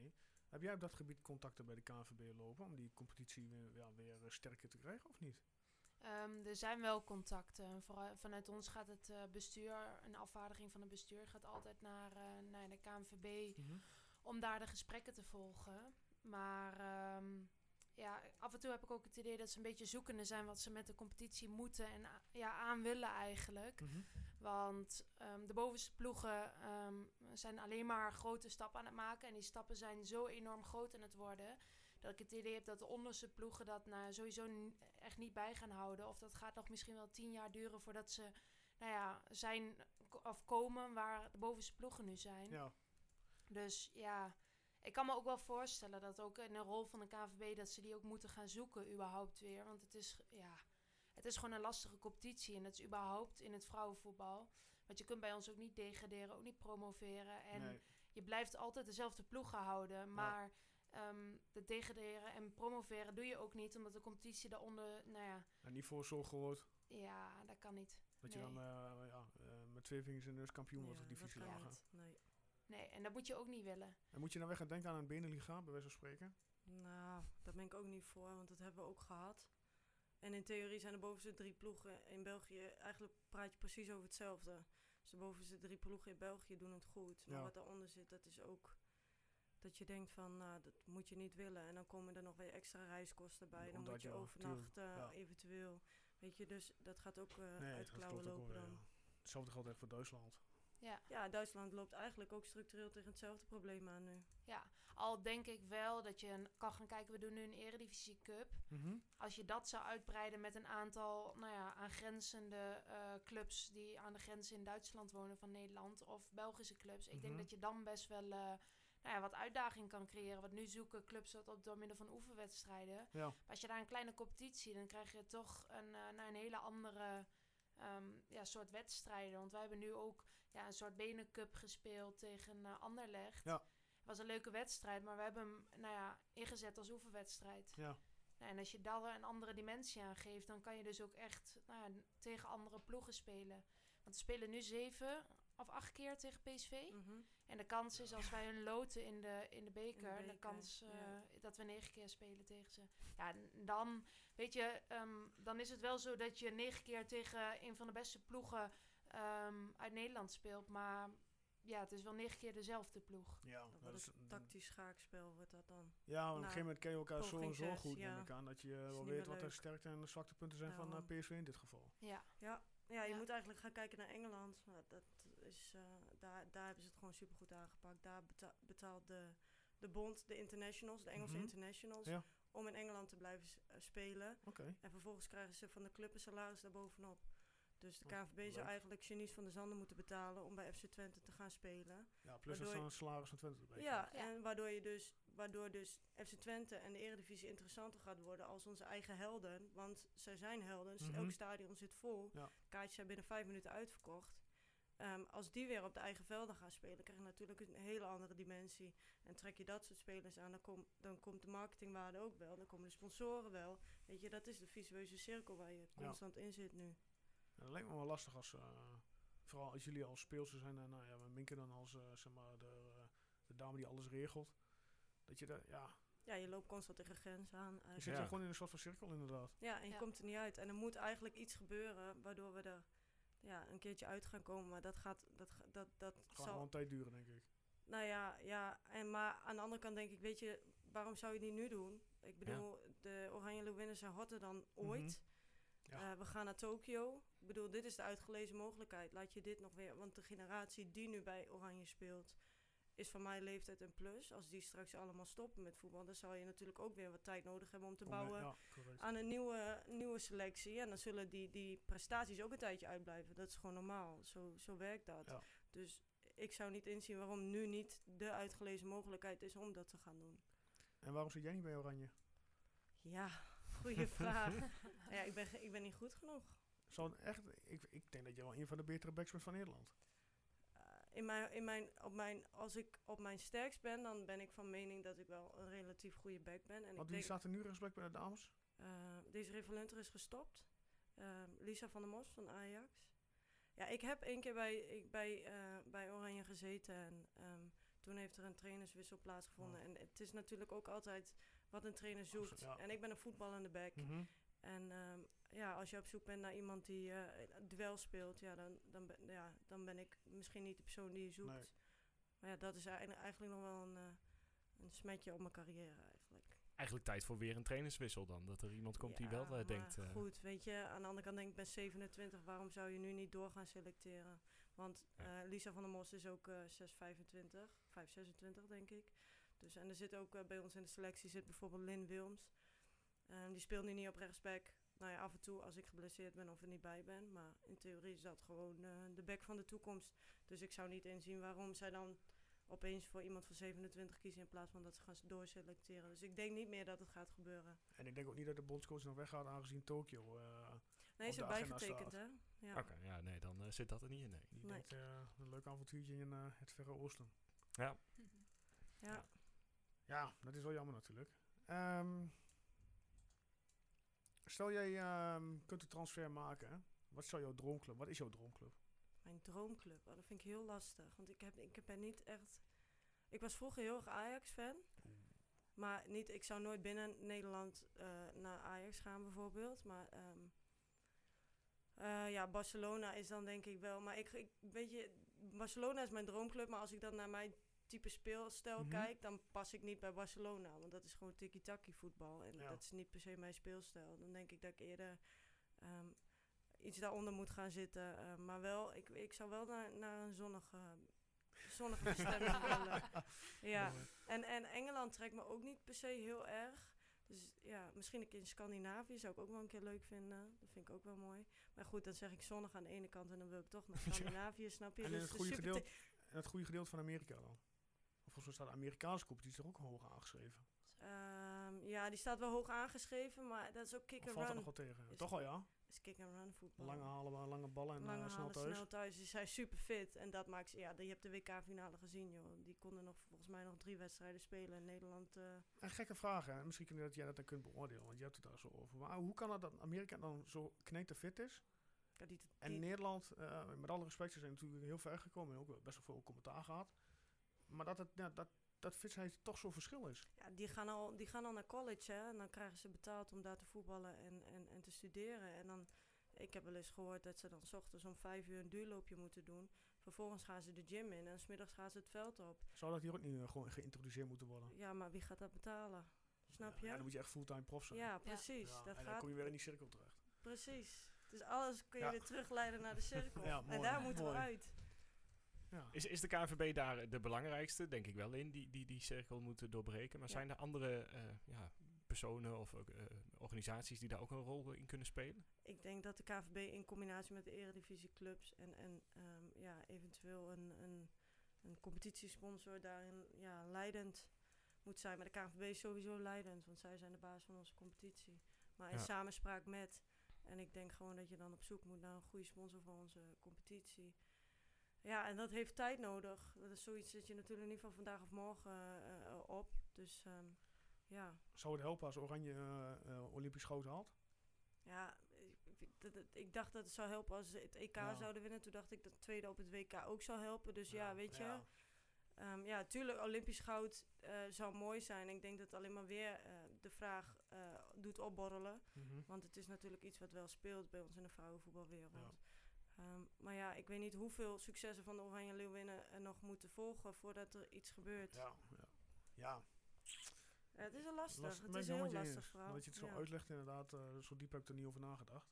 Heb jij op dat gebied contacten bij de KNVB lopen om die competitie weer, ja, weer eh, sterker te krijgen of niet? Ehm, er zijn wel contacten. Vooral vanuit ons gaat het eh, bestuur, een afvaardiging van het bestuur gaat altijd naar, eh, naar de KNVB om daar de gesprekken te volgen. Maar ehm, ja, af en toe heb ik ook het idee dat ze een beetje zoekende zijn wat ze met de competitie moeten en ja, aan willen eigenlijk. Mhm. Want ehm, de bovenste ploegen ehm, zijn alleen maar grote stappen aan het maken. En die stappen zijn zo enorm groot aan het worden. Dat ik het idee heb dat de onderste ploegen dat nou, sowieso echt niet bij gaan houden. Of dat gaat nog misschien wel tien jaar duren voordat ze nou ja, zijn of komen waar de bovenste ploegen nu zijn. Ja, Dus ja, ik kan me ook wel voorstellen dat ook in de rol van de KVB dat ze die ook moeten gaan zoeken überhaupt weer. Want het is, ja, het is gewoon een lastige competitie en dat is überhaupt in het vrouwenvoetbal. Want je kunt bij ons ook niet degraderen, ook niet promoveren. En nee. je blijft altijd dezelfde ploegen houden. Maar ehm het degraderen en promoveren doe je ook niet, omdat de competitie daaronder, nou ja, En niet voor zo groot ja, dat kan niet. dat je dan eh, ja, eh, met twee vingers in de neus kampioen wordt Ja, of divisie lager. Nee. Nee, en dat moet je ook niet willen. En moet je dan weer gaan denken aan een benenliga, bij wijze van spreken? Nou, daar ben ik ook niet voor, want dat hebben we ook gehad. En in theorie zijn de bovenste drie ploegen in België, eigenlijk praat je precies over hetzelfde. Dus de bovenste drie ploegen in België doen het goed. Maar Ja. wat daaronder zit, dat is ook dat je denkt van, nou, dat moet je niet willen. En dan komen er nog weer extra reiskosten bij. Dan Omdat moet je overnachten, ja. eventueel. Weet je, dus dat gaat ook eh nee, uit dat klauwen klopt ook lopen dan. Ja. Hetzelfde geldt echt voor Duitsland. Ja. Ja, Duitsland loopt eigenlijk ook structureel tegen hetzelfde probleem aan nu. Ja, al denk ik wel dat je een- kan gaan kijken, we doen nu een Eredivisie Cup. Mhm. Als je dat zou uitbreiden met een aantal nou ja, aangrenzende eh, clubs die aan de grens in Duitsland wonen van Nederland of Belgische clubs. Ik denk Mhm. dat je dan best wel eh, nou ja, wat uitdaging kan creëren. Want nu zoeken clubs dat op door middel van oefenwedstrijden. Ja. Maar als je daar een kleine competitie, dan krijg je toch een, eh, nou, een hele andere ehm, ja, soort wedstrijden. Want wij hebben nu ook ja, een soort benencup gespeeld tegen eh Anderlecht. Ja. Het was een leuke wedstrijd, maar we hebben hem nou ja, ingezet als oefenwedstrijd. Ja. Nou, en als je daar een andere dimensie aan geeft, dan kan je dus ook echt nou tegen andere ploegen spelen. Want we spelen nu zeven of acht keer tegen PSV. Mhm. En de kans is als wij hun loten in de, in de beker, de beker, kans eh, ja. dat we negen keer spelen tegen ze. Ja, dan, weet je, ehm, dan is het wel zo dat je negen keer tegen een van de beste ploegen ehm, uit Nederland speelt. Maar ja, het is wel negen keer dezelfde ploeg. Ja, dat is, een tactisch schaakspel, wordt dat dan. ja, op een gegeven moment ken je elkaar zo en zo goed, ja. neem ik aan, dat je wel weet wat de sterkte en de zwaktepunten zijn van eh, PSV in dit geval. Ja, Ja, ja je Ja. moet eigenlijk gaan kijken naar Engeland. Maar dat is, eh, daar, daar hebben ze het gewoon supergoed aangepakt. Daar beta- betaalt de, de bond, de internationals, de Engelse Mhm. internationals, Ja. om in Engeland te blijven eh, spelen. Oké. En vervolgens krijgen ze van de club een salaris daarbovenop. Dus de Oh, KNVB leuk. zou eigenlijk genies van de Zanden moeten betalen om bij FC Twente te gaan spelen. Ja, plus Waardoor een salaris van Twente erbij. Ja, Ja. en waardoor, je dus, waardoor dus FC Twente en de Eredivisie interessanter gaat worden als onze eigen helden. Want zij zijn helden, dus Mhm. elk stadion zit vol. Ja. Kaartjes zijn binnen vijf minuten uitverkocht. Ehm, als die weer op de eigen velden gaan spelen, krijg je natuurlijk een hele andere dimensie. En trek je dat soort spelers aan, dan, kom, dan komt de marketingwaarde ook wel. Dan komen de sponsoren wel. Weet je, dat is de visueuze cirkel waar je constant in zit nu. Ja, dat lijkt me wel lastig als, eh, vooral als jullie als speelsters zijn en nou ja, Minke dan als eh, zeg maar de, eh, de dame die alles regelt. Dat je daar, ja, Ja, je loopt constant tegen grenzen aan. je zit gewoon in een soort van cirkel inderdaad. Ja, en je Ja. komt er niet uit. En er moet eigenlijk iets gebeuren waardoor we er ja, een keertje uit gaan komen. Maar dat gaat, dat, dat, dat gaat wel zal... een tijd duren denk ik. Nou ja, ja en, maar aan de andere kant denk ik, weet je, waarom zou je het niet nu doen? Ik bedoel, de Oranje Leeuwinnen zijn hotter dan ooit. Mhm. Ja. Eh, we gaan naar Tokio. Ik bedoel, dit is de uitgelezen mogelijkheid. Laat je dit nog weer... Want de generatie die nu bij Oranje speelt... is van mijn leeftijd een plus. Als die straks allemaal stoppen met voetbal... dan zal je natuurlijk ook weer wat tijd nodig hebben om te bouwen Ja, aan een nieuwe, nieuwe selectie. En dan zullen die, die prestaties ook een tijdje uitblijven. Dat is gewoon normaal. Zo, zo werkt dat. Ja. Dus ik zou niet inzien waarom nu niet de uitgelezen mogelijkheid is om dat te gaan doen. En waarom zit jij niet bij Oranje? Ja, goede vraag. ja, ik ben, ik ben niet goed genoeg. Zo echt, ik, ik denk dat je wel een van de betere backs bent van Nederland. In mijn, in mijn, op mijn, als ik op mijn sterkst ben, dan ben ik van mening dat ik wel een relatief goede back ben. En Want ik wie staat er nu rechtsback bij de dames? eh, deze Revalenter is gestopt. Eh, Lisa van der Mos van Ajax. Ja, ik heb één keer bij, ik, bij, eh, bij Oranje gezeten en ehm, toen heeft er een trainerswissel plaatsgevonden. Oh. En het is natuurlijk ook altijd wat een trainer zoekt. ja. En ik ben een voetballende back. Mhm. En ehm, ja, als je op zoek bent naar iemand die eh duel speelt, ja dan, dan, ben, ja, dan ben ik misschien niet de persoon die je zoekt. Nee. Maar ja, dat is eigen- eigenlijk nog wel een, eh, een smetje op mijn carrière eigenlijk. Eigenlijk tijd voor weer een trainerswissel dan. Dat er iemand komt die wel maar denkt... eh, Goed, weet je, aan de andere kant denk ik, ben 27, waarom zou je nu niet door gaan selecteren? Want Ja. eh, Lisa van der Mos is ook eh 625, 526 denk ik. Dus, en er zit ook bij ons in de selectie zit bijvoorbeeld Lynn Wilms. Ehm, die speelt nu niet op rechtsback. Nou ja, af en toe als ik geblesseerd ben of er niet bij ben. Maar in theorie is dat gewoon eh, de back van de toekomst. Dus ik zou niet inzien waarom zij dan opeens voor iemand van 27 kiezen in plaats van dat ze gaan doorselecteren. Dus ik denk niet meer dat het gaat gebeuren. En ik denk ook niet dat de bondscoach nog weggaat aangezien Tokio. eh Nee, is er agenda bijgetekend, hè? Ja. Oké, ja, nee, dan eh, zit dat er niet in, nee. die Nee. denkt eh, een leuk avontuurtje in eh, het Verre Oosten. Ja, ja. Ja, dat is wel jammer natuurlijk. Ehm, stel jij ehm, kunt een transfer maken. Wat zou jouw droomclub? Wat is jouw droomclub? Mijn droomclub, oh, dat vind ik heel lastig. Want ik, heb, ik ben niet echt... Ik was vroeger heel erg Ajax-fan. Maar niet, ik zou nooit binnen Nederland eh, naar Ajax gaan bijvoorbeeld. Maar ehm, eh, ja, Barcelona is dan denk ik wel... Maar ik, ik, weet je, Barcelona is mijn droomclub. Maar als ik dan naar mijn type speelstijl Mhm. kijk... dan pas ik niet bij Barcelona. Want dat is gewoon tiki-taki voetbal. En Ja. dat is niet per se mijn speelstijl. Dan denk ik dat ik eerder... ehm, iets daaronder moet gaan zitten. eh, maar wel, ik, ik zou wel naar, naar een zonnige, zonnige bestemming willen. Ja, en, en Engeland trekt me ook niet per se heel erg. Dus ja, misschien een keer in Scandinavië zou ik ook wel een keer leuk vinden. Dat vind ik ook wel mooi. Maar goed, dan zeg ik zonnig aan de ene kant en dan wil ik toch naar Scandinavië, snap je? En in Dus het de goede, gedeelte, het goede gedeelte van Amerika dan? Volgens mij staat de Amerikaanse competitie er ook hoog aangeschreven. Ehm, ja, die staat wel hoog aangeschreven, maar dat is ook kick Of and valt er nog wel tegen? Is- Toch wel ja? is kick and run voetbal. Lange halen, lange ballen en Lange eh, snel halen, thuis. snel thuis. Die zijn super fit. En dat maakt ze, ja, je hebt de WK-finale gezien, joh. Die konden nog volgens mij nog drie wedstrijden spelen in Nederland. Een gekke vraag, hè? Misschien kun je dat jij dat dan kunt beoordelen, want je hebt het daar zo over. Maar hoe kan het dat Amerika dan zo kneten fit is? ja, die, En Nederland, eh, met alle respect, ze zijn natuurlijk heel ver gekomen en ook best wel veel commentaar gehad. Maar dat, het, ja, dat, dat fitheid toch zo'n verschil is. ja, die, gaan al, die gaan al naar college, hè. En dan krijgen ze betaald om daar te voetballen en, en, en te studeren. En dan, ik heb wel eens gehoord dat ze dan 's ochtends om vijf uur een duurloopje moeten doen. Vervolgens gaan ze de gym in en smiddags gaan ze het veld op. Zou dat hier ook niet eh, gewoon geïntroduceerd moeten worden? Ja, maar wie gaat dat betalen? Snap Ja, je? dan moet je echt fulltime prof zijn. Ja, precies. Ja, Dat en dan gaat kom je weer in die cirkel terecht. precies. Dus alles kun je Ja. weer terugleiden naar de cirkel. Ja, en mooi, daar moeten mooi. we uit. Ja. Is, is de KNVB daar de belangrijkste, denk ik wel, in die die, die cirkel moeten doorbreken? Maar Ja. zijn er andere eh, ja, personen of ook, eh, organisaties die daar ook een rol in kunnen spelen? Ik denk dat de KVB in combinatie met de eredivisieclubs en, en ehm, ja, eventueel een, een, een competitiesponsor daarin ja, leidend moet zijn. Maar de KVB is sowieso leidend, want zij zijn de baas van onze competitie. Maar in Ja. samenspraak met. En ik denk gewoon dat je dan op zoek moet naar een goede sponsor voor onze competitie. Ja, en dat heeft tijd nodig. Dat is zoiets dat je natuurlijk niet van vandaag of morgen eh, eh, op. Dus ehm, ja. Zou het helpen als Oranje eh, Olympisch goud haalt? Ja, ik, ik- dat- dat- ik dacht dat het zou helpen als ze het EK Ja. zouden winnen. Toen dacht ik dat het tweede op het WK ook zou helpen. Dus ja, weet je. Ja. Ja, ja tuurlijk, Olympisch goud zou mooi zijn. Ik denk dat het alleen maar weer de vraag doet opborrelen. Mhm. Want het is natuurlijk iets wat wel speelt bij ons in de vrouwenvoetbalwereld. Ja. Ehm, maar ja, ik weet niet hoeveel successen van de Oranje Leeuwinnen er nog moeten volgen voordat er iets gebeurt. Ja, ja. ja. Ja, het is een lastig. Het is heel lastig eens. vooral. Dat je het zo Ja. uitlegt inderdaad, eh, zo diep heb ik er niet over nagedacht.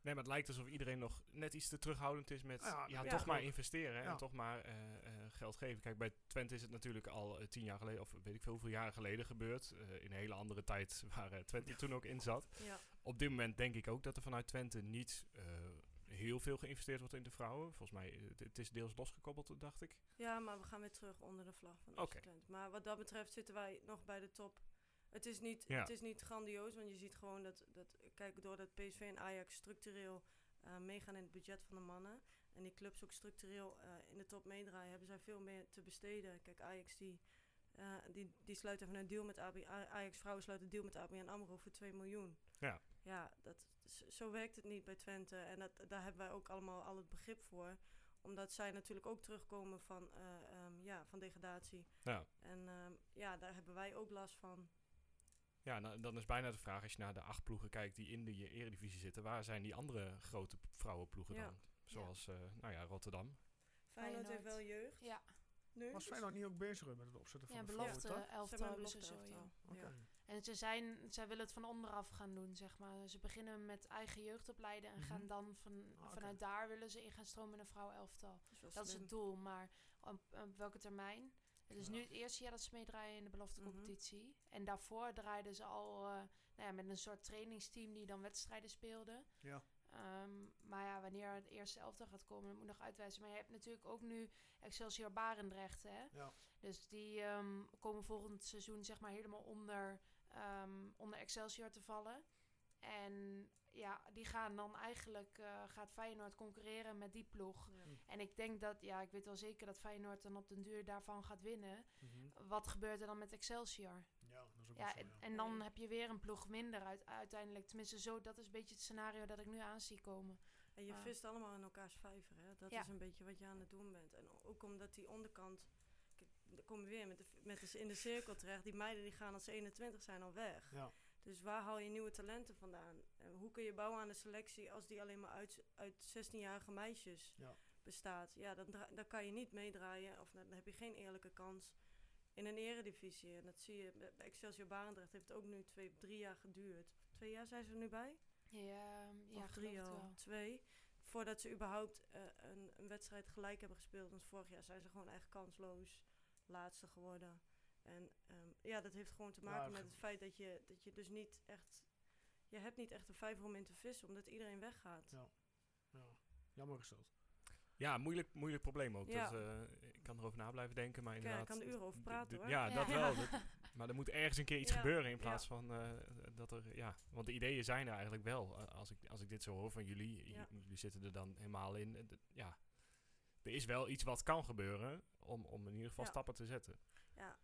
Nee, maar het lijkt alsof iedereen nog net iets te terughoudend is met Ja, ja, ja, toch maar ook. investeren Ja. en toch maar eh, eh, geld geven. Kijk, bij Twente is het natuurlijk al tien jaar geleden, of weet ik veel hoeveel jaren geleden gebeurd. eh, in een hele andere tijd waar eh, Twente toen ook in zat. Ja. Op dit moment denk ik ook dat er vanuit Twente niet eh, heel veel geïnvesteerd wordt in de vrouwen. Volgens mij, eh, het, het is deels losgekoppeld, dacht ik. Ja, maar we gaan weer terug onder de vlag van Oké. FC Twente. Maar wat dat betreft zitten wij nog bij de top. Het is niet, Ja. het is niet grandioos, want je ziet gewoon dat, dat kijk, doordat PSV en Ajax structureel eh, meegaan in het budget van de mannen en die clubs ook structureel eh, in de top meedraaien, hebben zij veel meer te besteden. Kijk, Ajax die, eh, die, die sluit even een deal met AB, Ajax vrouwen sluit een deal met ABN AMRO voor 2 miljoen. Ja. Ja, dat, zo werkt het niet bij Twente en dat, daar hebben wij ook allemaal al het begrip voor omdat zij natuurlijk ook terugkomen van, eh, ehm, ja, van degradatie. Ja. En ehm, ja, daar hebben wij ook last van. Ja, nou, dan is bijna de vraag, als je naar de acht ploegen kijkt die in de eredivisie zitten, waar zijn die andere grote vrouwenploegen Ja. dan? Zoals, eh, nou ja, Rotterdam. Feyenoord heeft wel jeugd. Ja, Nu. Was Feyenoord niet ook bezig met het opzetten van ja de belofte vrouwen, toch? elftal Ze hebben hebben ze een belofte elftal. Oké. En ze zijn, zij willen het van onderaf gaan doen, zeg maar. Ze beginnen met eigen jeugd opleiden en gaan Mhm. dan van, Ah, vanuit daar willen ze in gaan stromen in een vrouwenelftal. Dat is Dat is het doel, maar op, op welke termijn? Het is Ja. nu het eerste jaar dat ze meedraaien in de belofte Mhm. competitie. En daarvoor draaiden ze al eh, nou ja, met een soort trainingsteam die dan wedstrijden speelde. Ja. Ehm, maar ja, wanneer het eerste elftal gaat komen, dat moet nog uitwijzen. Maar je hebt natuurlijk ook nu Excelsior Barendrecht, hè? Ja. Dus die ehm, komen volgend seizoen zeg maar helemaal onder, ehm, onder Excelsior te vallen. En ja, die gaan dan eigenlijk, eh, gaat Feyenoord concurreren met die ploeg. Ja. En ik denk dat, ja, ik weet wel zeker dat Feyenoord dan op den duur daarvan gaat winnen. Mhm. Wat gebeurt er dan met Excelsior? Ja, dat is ook Ja, zo, en, ja. en dan heb je weer een ploeg minder uit, uiteindelijk. Tenminste, zo, dat is een beetje het scenario dat ik nu aan zie komen. En je Ah. vist allemaal in elkaars vijver. Hè? Dat Ja. is een beetje wat je aan het doen bent. En ook omdat die onderkant... Dan kom je weer met de, met de, in de cirkel terecht. Die meiden die gaan als ze 21 zijn al weg. Ja. Dus waar haal je nieuwe talenten vandaan? En hoe kun je bouwen aan de selectie als die alleen maar uit, uit 16-jarige meisjes Ja. bestaat? Ja, dan, dan kan je niet meedraaien of dan heb je geen eerlijke kans in een eredivisie. En dat zie je bij Excelsior Barendrecht heeft het ook nu twee, drie jaar geduurd. Twee jaar zijn ze er nu bij? Ja, ja of drie wel. Twee. Voordat ze überhaupt eh, een, een wedstrijd gelijk hebben gespeeld. Want vorig jaar zijn ze gewoon echt kansloos laatste geworden. En ehm, ja, dat heeft gewoon te maken met het feit dat je, dat je dus niet echt... Je hebt niet echt een vijver om in te vissen, omdat iedereen weggaat. Ja. Ja. Jammer is dat. Ja, moeilijk, moeilijk probleem ook. Ja. Dat, eh, ik kan erover na blijven denken, maar Ja, ik inderdaad... kan er uren over praten, hoor. Ja, Ja. dat wel. dat- maar er moet ergens een keer iets Ja, gebeuren in ja. plaats van eh, dat er... Ja, want de ideeën zijn er eigenlijk wel. Eh, als, ik, als ik dit zo hoor van jullie, jullie zitten er dan helemaal in. ja, er is wel iets wat kan gebeuren om, om in ieder geval Ja. stappen te zetten. Ja,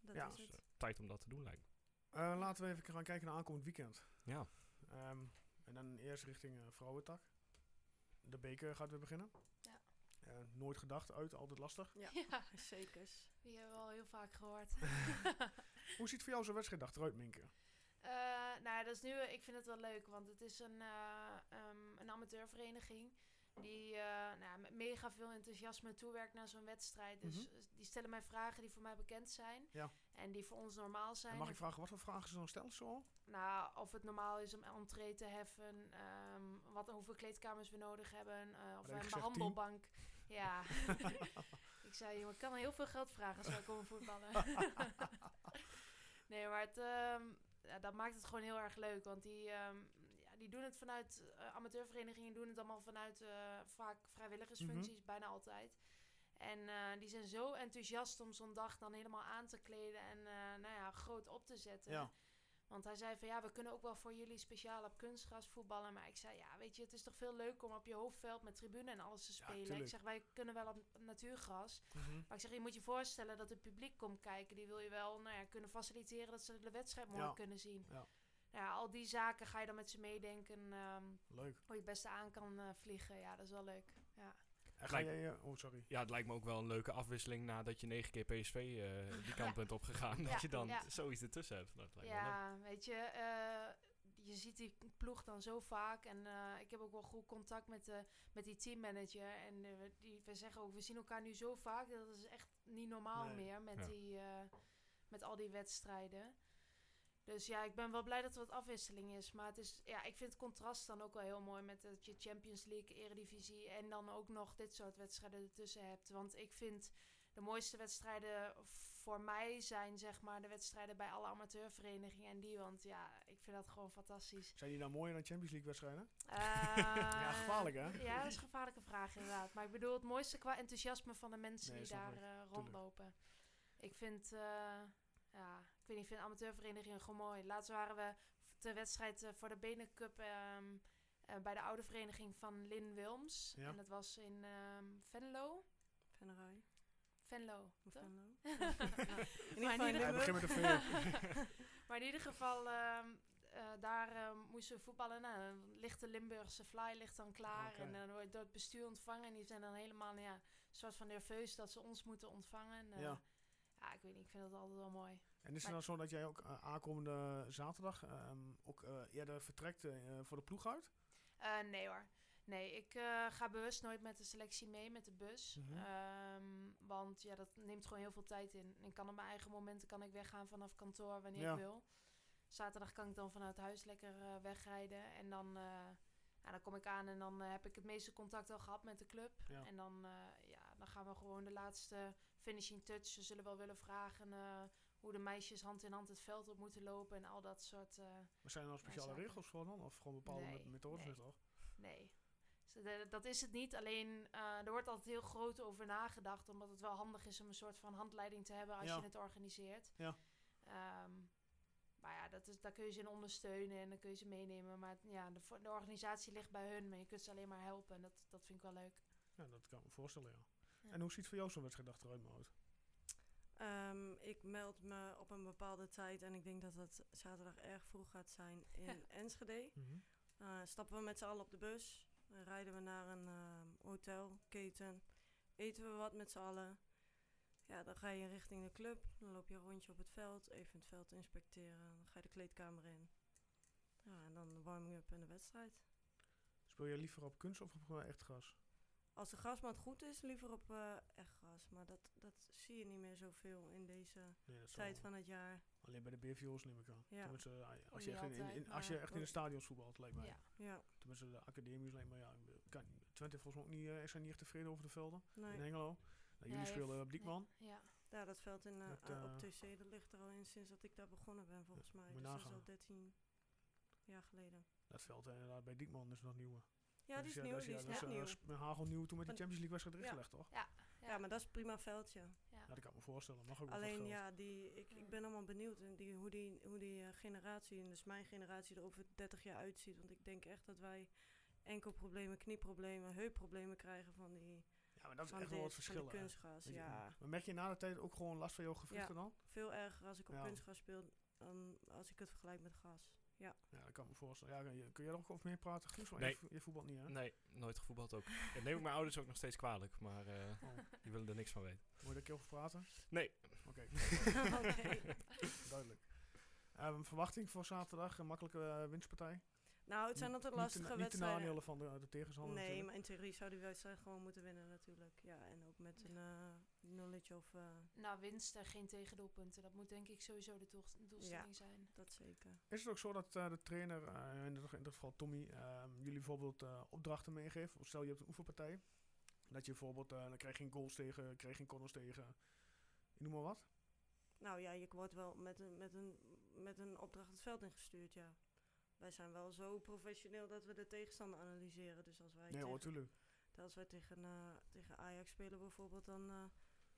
dat Ja. is Dus, het. eh, tijd om dat te doen lijkt me. Eh, laten we even gaan kijken naar aankomend weekend. Ja. Ehm, en dan eerst richting eh, vrouwentak. De beker gaat weer beginnen. Ja. Nooit gedacht, uit, altijd lastig. Ja, Ja, zekers. die hebben we al heel vaak gehoord. Hoe ziet voor jou zo'n wedstrijddag eruit, Minke? Eh, nou, ja, dat is nu, ik vind het wel leuk, want het is een, eh, ehm, een amateurvereniging die eh, nou, met mega veel enthousiasme toewerkt naar zo'n wedstrijd. Dus Mhm. die stellen mij vragen die voor mij bekend zijn Ja. en die voor ons normaal zijn. En mag ik vragen, wat voor vragen ze dan stellen zo? Nou, of het normaal is om entree te heffen, ehm, wat, hoeveel kleedkamers we nodig hebben, eh, of we een tien? behandelbank. Ja, ik zei, ik kan heel veel geld vragen als wij komen voetballen. nee, maar het, ehm, ja, dat maakt het gewoon heel erg leuk, want die, ehm, die doen het vanuit, eh, amateurverenigingen doen het allemaal vanuit eh, vaak vrijwilligersfuncties, bijna altijd. En eh, die zijn zo enthousiast om zo'n dag dan helemaal aan te kleden en nou ja, groot op te zetten. Ja. Want hij zei van ja, we kunnen ook wel voor jullie speciaal op kunstgras voetballen. Maar ik zei ja, weet je, het is toch veel leuker om op je hoofdveld met tribune en alles te Ja, spelen. ik zeg, wij kunnen wel op natuurgras. Mhm. Maar ik zeg, je moet je voorstellen dat het publiek komt kijken. Die wil je wel nou ja, kunnen faciliteren dat ze de wedstrijd mooi Ja. kunnen zien. Ja. Ja, al die zaken ga je dan met ze meedenken. ehm, Leuk. hoe je het beste aan kan eh, vliegen. Ja, dat is wel leuk. Ja. En ga Lijkt- jij... oh, sorry. Ja, het lijkt me ook wel een leuke afwisseling nadat je negen keer PSV eh, die kant Ja. bent opgegaan. Ja, Dat je dan ja. zoiets ertussen hebt. Dat lijkt me. Ja, weet je, eh, je ziet die ploeg dan zo vaak. En eh, ik heb ook wel goed contact met, de, met die teammanager. En we- die, we zeggen ook, we zien elkaar nu zo vaak. Dat is echt niet normaal Nee. meer met, Ja. die, eh, met al die wedstrijden. Dus ja, ik ben wel blij dat er wat afwisseling is. Maar het is, ja, ik vind het contrast dan ook wel heel mooi met dat je Champions League, Eredivisie en dan ook nog dit soort wedstrijden ertussen hebt. Want ik vind de mooiste wedstrijden voor mij zijn zeg maar de wedstrijden bij alle amateurverenigingen en die. Want ja, ik vind dat gewoon fantastisch. Zijn die nou mooier dan Champions League wedstrijden? ja, Ja, gevaarlijk, hè? Ja, dat is een gevaarlijke vraag inderdaad. Maar ik bedoel het mooiste qua enthousiasme van de mensen Nee, die daar eh, Tuurlijk. rondlopen. Ik vind, eh, ja, weet niet, ik vind amateurverenigingen gewoon mooi. Laatst waren we de wedstrijd eh, voor de Benencup ehm eh, bij de oude vereniging van Lin Wilms. Ja. En dat was in ehm, Venlo. Venray. Venlo. Venlo. Maar in geval ieder Ja, in begin met een V. Maar in ieder geval, ehm, eh, daar moesten we voetballen. Nou, dan ligt de Limburgse fly ligt dan klaar. En dan wordt door het bestuur ontvangen. En die zijn dan helemaal ja, een soort van nerveus dat ze ons moeten ontvangen. En, eh, Ja. ja, ik weet niet, ik vind dat altijd wel mooi. En is het nou zo dat jij ook eh, aankomende zaterdag ehm, ook eh, eerder vertrekt eh, voor de ploeg uit? Nee hoor. Nee, ik ga bewust nooit met de selectie mee met de bus. Mhm. Ehm, want ja, dat neemt gewoon heel veel tijd in. Ik kan op mijn eigen momenten kan ik weggaan vanaf kantoor wanneer Ja. ik wil. Zaterdag kan ik dan vanuit huis lekker wegrijden. En dan, ja, dan kom ik aan en dan heb ik het meeste contact al gehad met de club. Ja. En dan, ja, dan gaan we gewoon de laatste finishing touch. Ze zullen wel willen vragen hoe de meisjes hand in hand het veld op moeten lopen. En al dat soort... eh, Maar zijn er nou speciale regels voor dan? Of gewoon bepaalde Nee, methodes nee. toch? Nee. Dus de- dat is het niet. Alleen eh, er wordt altijd heel groot over nagedacht. Omdat het wel handig is om een soort van handleiding te hebben als Ja. je het organiseert. Ja. Ehm, maar ja, dat is, daar kun je ze in ondersteunen en dan kun je ze meenemen. Maar ja, de, organisatie ligt bij hun, maar je kunt ze alleen maar helpen. En dat, dat vind ik wel leuk. Ja, dat kan ik me voorstellen, ja. Ja. En hoe ziet voor jou zo'n wedstrijddag eruit, Maud? Ehm, ik meld me op een bepaalde tijd en ik denk dat het zaterdag erg vroeg gaat zijn in Enschede. Eh, stappen we met z'n allen op de bus, dan rijden we naar een ehm, hotel, keten, eten we wat met z'n allen. Ja, dan ga je richting de club, dan loop je een rondje op het veld, even het veld inspecteren, dan ga je de kleedkamer in. Ja, en dan de warming-up en de wedstrijd. Speel je liever op kunst of op eh, echt gras? Als de grasmat goed is, liever op eh, echt gras. Maar dat, dat zie je niet meer zoveel in deze Nee, tijd wel- van het jaar. Alleen bij de BVO's neem ik aan. Ja. Tenminste, eh, als, Niet je echt in, in, als je maar- echt in de stadions voetbalt, lijkt mij. Ja. Ja, Tenminste, de academisch lijkt mij, ja. Kan, Twente volgens mij ook niet, is er niet echt tevreden over de velden in nee. Hengelo. Nou, jullie spelen op Diekman. Ja. Ja, dat veld in, Met, eh, op TC, dat ligt er al in sinds dat ik daar begonnen ben, volgens mij. Dus dat is al 13 jaar geleden. Dat veld inderdaad bij Diekman is nog nieuw. Ja, die is nieuw, die is net nieuw. Met hagelnieuw toen met die Champions League wedstrijd erin Ja. gelegd, toch? Ja. Ja, maar dat is prima veldje. Ja, dat kan ik me voorstellen. Mag ook Alleen ja, die, ik, ik ben allemaal benieuwd en die, hoe die, hoe die eh, generatie, en dus mijn generatie, er over 30 jaar uitziet. Want ik denk echt dat wij enkelproblemen, knieproblemen, heupproblemen krijgen van die Ja, maar dat is van echt wel wat verschil. kunstgras. Ja, Maar merk je na de tijd ook gewoon last van jouw gewrichten dan? veel erger als ik op Ja. kunstgras speel dan als ik het vergelijk met gras. Ja, Ja, dat kan ik me voorstellen. Ja, kun je, kun je er ook over meer praten, Guus? Nee. je, vo- je voetbalt niet, hè? Nee, nooit gevoetbald ook. Dat neem ik mijn ouders ook nog steeds kwalijk, maar eh, Oh. die willen er niks van weten. Moet je er een keer over praten? Nee. Oké, Oké. duidelijk. Ehm, verwachting voor zaterdag, een makkelijke eh, winstpartij? Nou, het zijn altijd lastige Niet wedstrijden. nadelen van de, de tegenstander Nee, natuurlijk. maar in theorie zou die wedstrijd gewoon moeten winnen natuurlijk. Ja, en ook met een eh nulletje of eh, Nou, winst en geen tegendoelpunten. Dat moet denk ik sowieso de doel- doelstelling zijn. dat zeker. Is het ook zo dat eh, de trainer, eh, in, dit, in dit geval Tommy, ehm, jullie bijvoorbeeld eh, opdrachten meegeeft? Of Stel je hebt een oefenpartij. Dat je bijvoorbeeld, eh, dan krijg je geen goals tegen, krijg je geen corners tegen. Ik noem maar wat. Nou ja, je wordt wel met een, met een, met een opdracht het veld ingestuurd, ja. Wij zijn wel zo professioneel dat we de tegenstander analyseren. Dus als wij, Nee tegen, als wij tegen, eh, tegen Ajax spelen bijvoorbeeld, dan eh,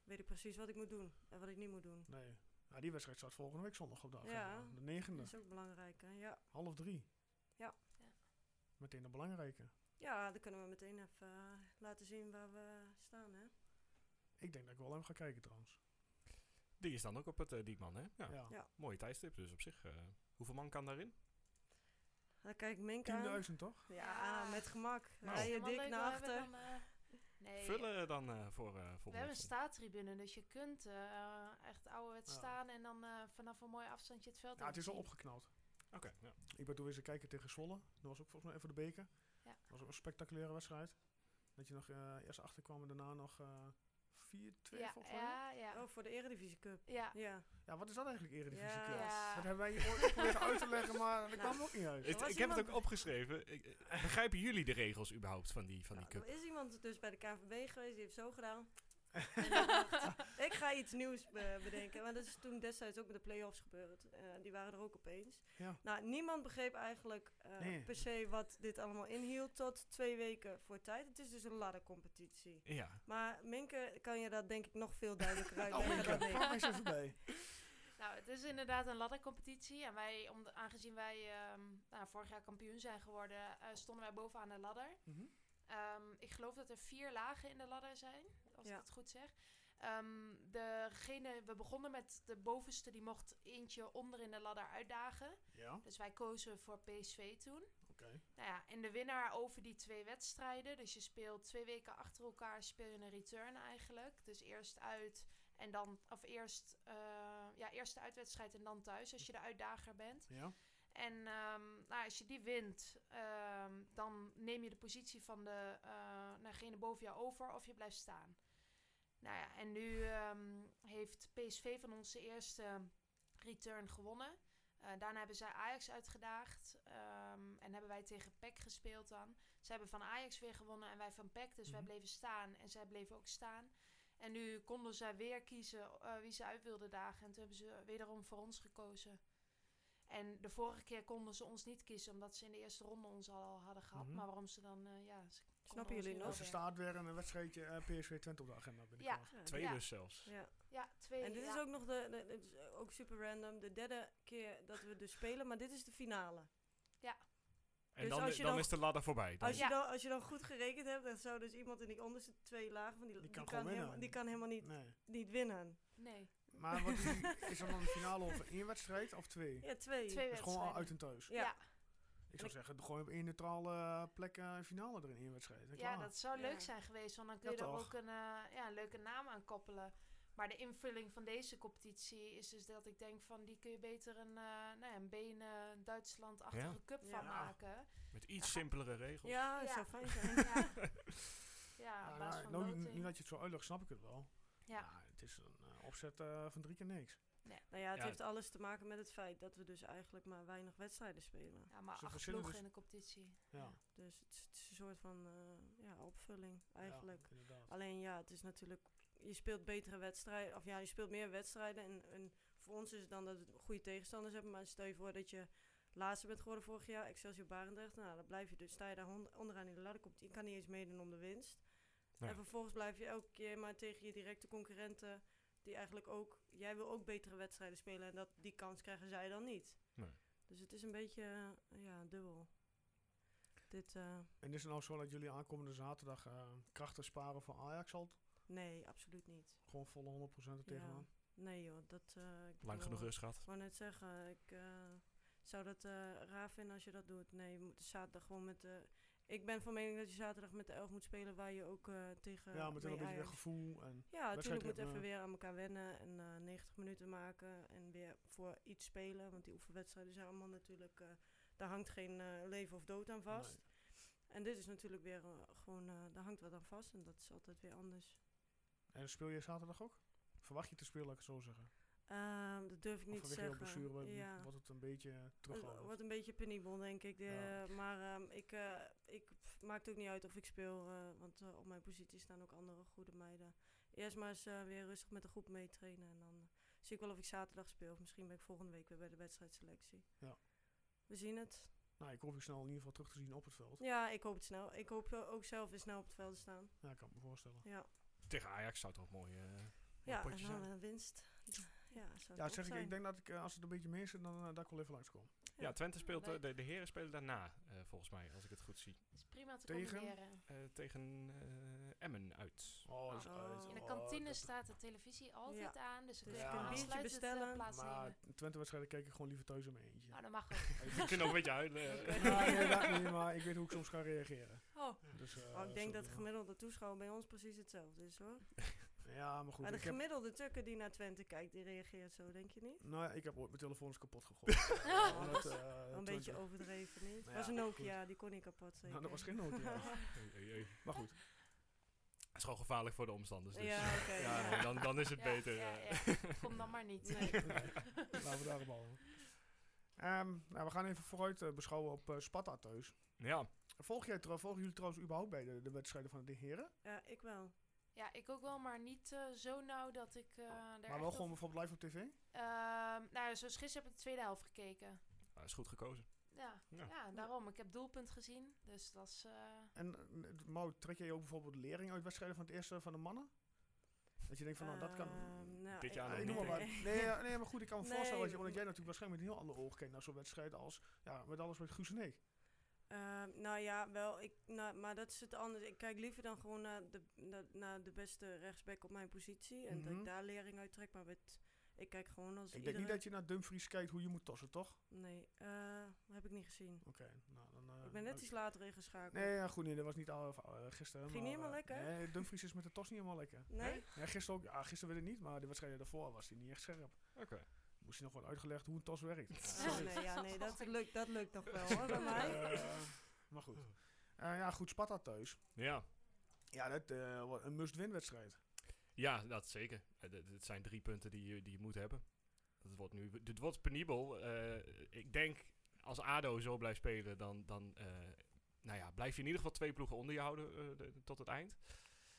weet ik precies wat ik moet doen en wat ik niet moet doen. Nee. Ja, die wedstrijd staat volgende week zondag op de agenda. Ja. De negende, Dat is ook belangrijk, hè? Ja. half drie. Ja. Ja. Meteen een belangrijke. ja, dan kunnen we meteen even eh, laten zien waar we staan, hè. Ik denk dat ik wel even ga kijken trouwens. Die is dan ook op het uh, Diekman, hè? Ja. Ja. Ja. Mooie tijdstip, dus op zich. eh, hoeveel man kan daarin? Dan kijk ik Mink aan. 10.000 toch? Ja, Ja. met gemak. Nou. Rij je dik naar achter. eh, nee, Vullen dan eh, voor uh, We hebben een staattribune, dus je kunt eh, echt ouderwets Ja. staan en dan eh, vanaf een mooi afstandje het veld Ja, het is al opgeknald. Oké, ja. Ik ben toen weer eens kijken tegen Zwolle. Dat was ook volgens mij even de beker. Ja. Dat was ook een spectaculaire wedstrijd. Dat je nog eh, eerst achterkwam en daarna nog... eh, 4-2 Ja, volgens mij. ja, ja. Oh, voor de Eredivisie Cup. Ja. Ja. Ja, wat is dat eigenlijk, Eredivisie Ja. Cup? Ja. Dat hebben wij hier ooit geprobeerd uit te leggen, maar dat Nou. kwam ook niet uit. Ik, heb het ook opgeschreven. Ik- eh, begrijpen jullie de regels überhaupt van die, van die Nou, cup? er is iemand dus bij de KVB geweest, die heeft zo gedaan. Ik dacht, ik ga iets nieuws be- bedenken. Want dat is toen destijds ook met de play-offs gebeurd. Eh, die waren er ook opeens. Ja. Nou, niemand begreep eigenlijk eh, Nee. per se wat dit allemaal inhield tot twee weken voor tijd. Het is dus een laddercompetitie. Ja. Maar Minke kan je dat denk ik nog veel duidelijker Oh, uitleggen pak eens even bij. Nou, het is inderdaad een laddercompetitie. En wij, om de- aangezien wij ehm, nou, vorig jaar kampioen zijn geworden, eh, stonden wij bovenaan de ladder. Mhm. Ehm, ik geloof dat er vier lagen in de ladder zijn, als Ja. ik het goed zeg. Ehm, degene, we begonnen met de bovenste, die mocht eentje onder in de ladder uitdagen. Ja, Dus wij kozen voor PSV toen. oké. Nou ja, en de winnaar over die twee wedstrijden. Dus je speelt twee weken achter elkaar, speel je een return eigenlijk. Dus eerst uit en dan, of eerst, eh, ja, eerst de uitwedstrijd en dan thuis als je de uitdager bent. Ja, En ehm, nou, als je die wint, ehm, dan neem je de positie van de, eh, degene boven jou over of je blijft staan. Nou ja, en nu ehm, heeft PSV van ons de eerste return gewonnen. Eh, daarna hebben zij Ajax uitgedaagd en hebben wij tegen PEC gespeeld dan. Zij hebben van Ajax weer gewonnen en wij van PEC, dus wij Mhm. bleven staan en zij bleven ook staan. En nu konden zij weer kiezen eh, wie ze uit wilden dagen en toen hebben ze wederom voor ons gekozen. En de vorige keer konden ze ons niet kiezen, omdat ze in de eerste ronde ons al hadden gehad. Mhm. Maar waarom ze dan, eh, ja... Ze Snappen jullie nog? weer- staat weer een wedstrijdje eh, PSV Twente op de agenda binnenkort. Ja, Twee Ja. dus zelfs. ja. Ja, twee. En dit ja. is ook nog de, de- dit is ook super random, de derde keer dat we dus spelen, maar dit is de finale. En Dus dan, als je dan dan- is de ladder voorbij. Dan- Als je, Ja. dan, als je dan goed gerekend hebt, dan zou dus iemand in die onderste twee lagen van die, Die kan gewoon helemaal, winnen. die kan helemaal niet, Nee. niet winnen. Nee, Maar wat is, die- is er dan een finale over één wedstrijd of twee? Ja, twee. twee Dat is gewoon uit en thuis. Ja. Ja, Ik zou zeggen, gooi op één neutrale plek eh, een finale erin, één wedstrijd. Ja, klaar. dat zou Ja. leuk zijn geweest, want dan kun Ja, je er ook een, eh, ja, een leuke naam aan koppelen. Maar de invulling van deze competitie is dus dat ik denk van die kun je beter een, eh nou ja, een benen Duitsland-achtige Ja? cup van Ja. maken. Met iets simpelere regels. Ja, dat Ja. zou fijn zijn. Ja, ja nou, van nou, nu dat je het zo uitlegt, snap ik het wel. Ja. Het is een opzet eh, van drie keer niks. Nou ja, het Ja. heeft alles te maken met het feit dat we dus eigenlijk maar weinig wedstrijden spelen. Ja, maar acht ploegen dus- in de competitie. Ja, Dus het is, het is een soort van eh, ja, opvulling eigenlijk. Ja. Alleen ja, het is natuurlijk, je speelt betere wedstrijden, of ja, je speelt meer wedstrijden. En, en voor ons is het dan dat we goede tegenstanders hebben. Maar stel je voor dat je laatste bent geworden vorig jaar, Excelsior Barendrecht. Nou, dan blijf je dus, sta je daar onderaan in de ladder, komt, je kan niet eens meedoen om de winst. Ja. En vervolgens blijf je elke keer maar tegen je directe concurrenten, die eigenlijk ook, jij wil ook betere wedstrijden spelen. En dat, die kans krijgen zij dan niet. Nee. Dus het is een beetje, eh, ja, dubbel. Dit, eh, En is het nou zo dat jullie aankomende zaterdag eh, krachten sparen voor Ajax al? nee, absoluut niet. Gewoon volle 100% er tegenaan? Nee joh, dat... eh, ik Lang genoeg rust gehad. Ik wou net zeggen, ik eh, zou dat eh, raar vinden als je dat doet. Nee, je moet zaterdag gewoon met de... Ik ben van mening dat je zaterdag met de elf moet spelen waar je ook eh, tegen... ja, met een beetje weer gevoel. En, Ja, natuurlijk moet even weer aan elkaar wennen en eh 90 minuten maken en weer voor iets spelen. Want die oefenwedstrijden zijn allemaal natuurlijk... eh, daar hangt geen eh, leven of dood aan vast. En dit is natuurlijk weer eh, gewoon... eh, daar hangt wat aan vast en dat is altijd weer anders. en speel je zaterdag ook? Verwacht je te spelen, laat ik het zo zeggen? Ehm, dat durf ik niet te vanwege jouw zeggen. blessure ja. wordt het een beetje Het terughoudend? wordt een beetje penibel, denk ik. De- Ja. Maar ehm, ik, eh, ik maakt ook niet uit of ik speel, eh, want eh, op mijn positie staan ook andere goede meiden. Eerst maar eens eh, weer rustig met de groep meetrainen en dan eh, zie ik wel of ik zaterdag speel. Of misschien ben ik volgende week weer bij de wedstrijdselectie. Ja. We zien het. Nou, ik hoop je snel in ieder geval terug te zien op het veld. Ja, ik hoop het snel. Ik hoop eh, ook zelf weer snel op het veld te staan. Ja, ik kan me voorstellen. Ja, Tegen Ajax zou het ook mooi, eh ja en dan zijn. een winst. Ja, zou Ja, zeg ik, ik denk dat ik, eh, als het een beetje meer zit, dan uh, dat ik wel even langskom. Ja, Twente speelt, eh, de, de heren spelen daarna, eh, volgens mij, als ik het goed zie. is prima te Tegen? combineren. Eh, tegen eh, Emmen uit. Oh, dat is Oh. uit. In de Oh, kantine dat- staat de televisie altijd aan, dus dan Dus kun je je kunt een biertje eh, bestellen. Maar Twente-wedstrijden kijk ik gewoon liever thuis mijn eentje. Oh, dat mag ook. Je kunt ook een beetje huilen. eh. Ja, nee, dat niet, maar ik weet hoe ik soms ga reageren. Oh, Dus, eh, Oh, ik denk dat de gemiddelde toeschaouwer bij ons precies hetzelfde is hoor. Ja, maar goed. maar de ik heb, gemiddelde Tukker die naar Twente kijkt, die reageert zo, denk je niet? nou ja, ik heb ooit mijn telefoon eens kapot gegooid. Oh, dat is eh, een Twente- beetje overdreven niet? Nou was een Nokia, die kon niet kapot zeker. Nou, dat was geen Nokia. Maar goed. is gewoon gevaarlijk voor de omstanders. Dus. Ja, oké, ja, ja. nee, dan, dan is het Ja, beter. ja, eh. ja. Kom dan maar niet. Nee. Laten we daarop houden. Ehm, nou, we gaan even vooruit eh, beschouwen op eh, Sparta thuis. ja, Volg jij, trouw- volgen jullie trouwens überhaupt bij de, de wedstrijden van de heren? Ja, ik wel. Ja, ik ook wel, maar niet eh, zo nauw dat ik eh daar maar wel op- gewoon bijvoorbeeld live op tv? Ehm, nou, zoals gisteren heb ik de tweede helft gekeken. dat is goed gekozen. Ja, Ja. ja. daarom. Ik heb doelpunt gezien, dus dat is... eh, En Mau, trek jij ook bijvoorbeeld lering uit wedstrijden van het eerste van de mannen? Dat je denkt van, nou, dat kan... Ehm, nou, Dit ik- jaar ik noem maar wat. Nee. Nee, maar goed, ik kan me Nee, voorstellen dat, je, omdat jij natuurlijk waarschijnlijk met een heel ander oog kijkt naar zo'n wedstrijd als, ja, met alles met Guus en ik. Ehm, nou ja, wel. Ik, nou, maar dat is het anders. Ik kijk liever dan gewoon naar de, naar, naar de beste rechtsback op mijn positie. En dat Mhm. ik daar lering uit trek. Maar met, ik kijk gewoon als Ik denk iedere... niet dat je naar Dumfries kijkt hoe je moet tossen, toch? Nee, eh, dat heb ik niet gezien. Oké, nou dan... eh, ik ben net iets later ingeschakeld. Nee, ja, goed, nee, dat was niet al uh, gisteren. Ging maar, niet helemaal eh, lekker? Nee, Dumfries is met de tos niet helemaal lekker. Nee? Ja, gisteren ook. Ja, gisteren weet ik niet, maar de wedstrijden daarvoor was hij niet echt scherp. Oké. Moest hij nog wel uitgelegd hoe een tos werkt. Oh, nee, ja, nee, dat lukt, dat lukt nog wel hoor, bij mij. Maar goed. Eh, ja, goed, Sparta thuis. Ja. Ja, dat eh, wordt een must-win wedstrijd. ja, dat zeker. Eh, Het zijn drie punten die je, die je moet hebben. Het wordt nu het wordt penibel. Eh, ik denk, als ADO zo blijft spelen, dan, dan eh, nou ja, blijf je in ieder geval twee ploegen onder je houden eh, de- tot het eind.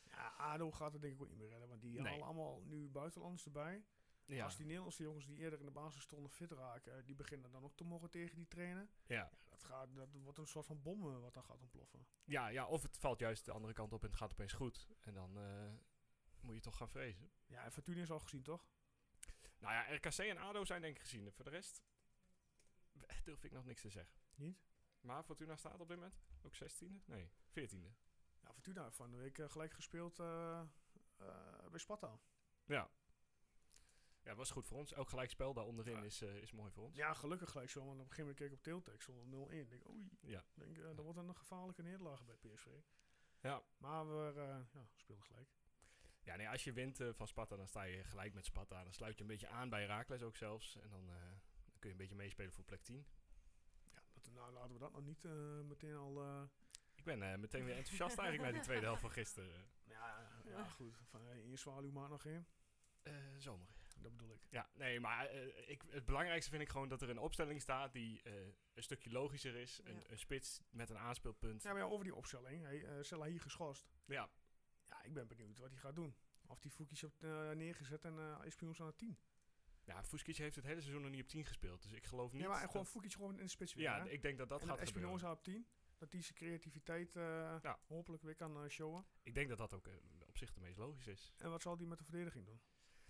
Ja, ADO gaat het denk ik ook niet meer redden, want die Nee. halen allemaal nu buitenlanders erbij. Ja, Als die Nederlandse jongens die eerder in de basis stonden fit raken, die beginnen dan ook te mogen tegen die trainen. ja. Dat, gaat, dat wordt een soort van bom eh, wat dan gaat ontploffen. Ja, ja, of het valt juist de andere kant op en het gaat opeens goed. En dan eh, moet je toch gaan vrezen. Ja, en Fortuna is al gezien, toch? Nou ja, RKC en ADO zijn denk ik gezien. Voor de rest durf ik nog niks te zeggen. Niet? Maar Fortuna staat op dit moment ook 16e? Nee, 14e. Ja, Fortuna heeft van de week eh, gelijk gespeeld eh, eh, bij Sparta. Ja. Ja, was goed voor ons. Elk gelijkspel daar onderin Ja. is, eh, is mooi voor ons. Ja, gelukkig gelijk zo, want op een gegeven moment keek ik op Teeltex stond 0-1. Ik denk, oei, Ja. denk, eh, dat wordt een gevaarlijke nederlaag bij PSV. Ja. Maar we eh, ja, speelden gelijk. Ja, nee, als je wint van Sparta, dan sta je gelijk met Sparta. Dan sluit je een beetje aan bij Raakles ook zelfs. En dan, dan kun je een beetje meespelen voor plek 10. Ja, dat, nou laten we dat nog niet meteen al... Ik ben meteen weer enthousiast eigenlijk naar die tweede helft van gisteren. ja, ja, goed. Van, in je zwaluw maakt nog geen. Eh zomer. Dat bedoel ik. Ja, nee, maar eh, ik, het belangrijkste vind ik gewoon dat er een opstelling staat die eh, een stukje logischer is. Een, Ja. een spits met een aanspeelpunt. Ja, maar ja, over die opstelling. Hey, eh Sella hier geschorst. Ja, Ja, ik ben benieuwd wat hij gaat doen. Of die Foukies op eh, neergezet en eh Espions aan de 10. ja Fuskic heeft het hele seizoen nog niet op 10 gespeeld. Dus ik geloof niet... Nee, maar dat- gewoon Foukies gewoon in de spits weer. ja, hè? ik denk dat dat en gaat met gebeuren. Espinoza op 10. Dat die zijn creativiteit eh, Ja. hopelijk weer kan eh, showen. Ik denk dat dat ook eh, op zich de meest logisch is. En wat zal die met de verdediging doen?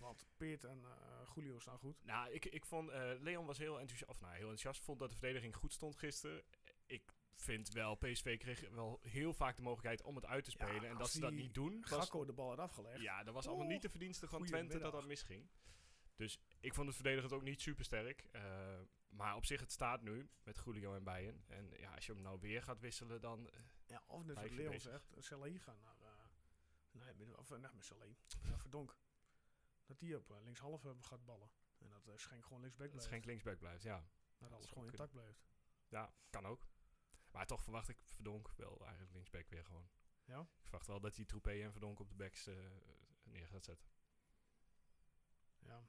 Want Peert en eh Julio staan goed. Nou, ik, ik vond... eh, Leon was heel enthousiast. Of nou, heel enthousiast. Vond dat de verdediging goed stond gisteren. Ik vind wel... PSV kreeg wel heel vaak de mogelijkheid om het uit te Ja, spelen. en dat ze dat niet doen... was- Gakko de bal had afgelegd. Ja, dat was allemaal niet de verdienste van Twente dat dat misging. Dus ik vond het verdedigend ook niet super sterk. maar op zich, het staat nu met Julio en Bijen. En ja, als je hem nou weer gaat wisselen, dan... eh, Ja, of net wat Leon zegt, Selahi gaan naar, eh nee, of, eh, naar naar Verdonk. Dat die op eh, linkshalf eh, gaat ballen. En dat uh, Schenk gewoon linksback dat blijft. Schenk linksback blijft, ja. dat alles gewoon kunnen. intact blijft. Ja, kan ook. Maar toch verwacht ik Verdonk wel eigenlijk linksback weer gewoon. Ja? Ik verwacht wel dat hij Troepé en Verdonk op de backs eh, neer gaat zetten. Ja.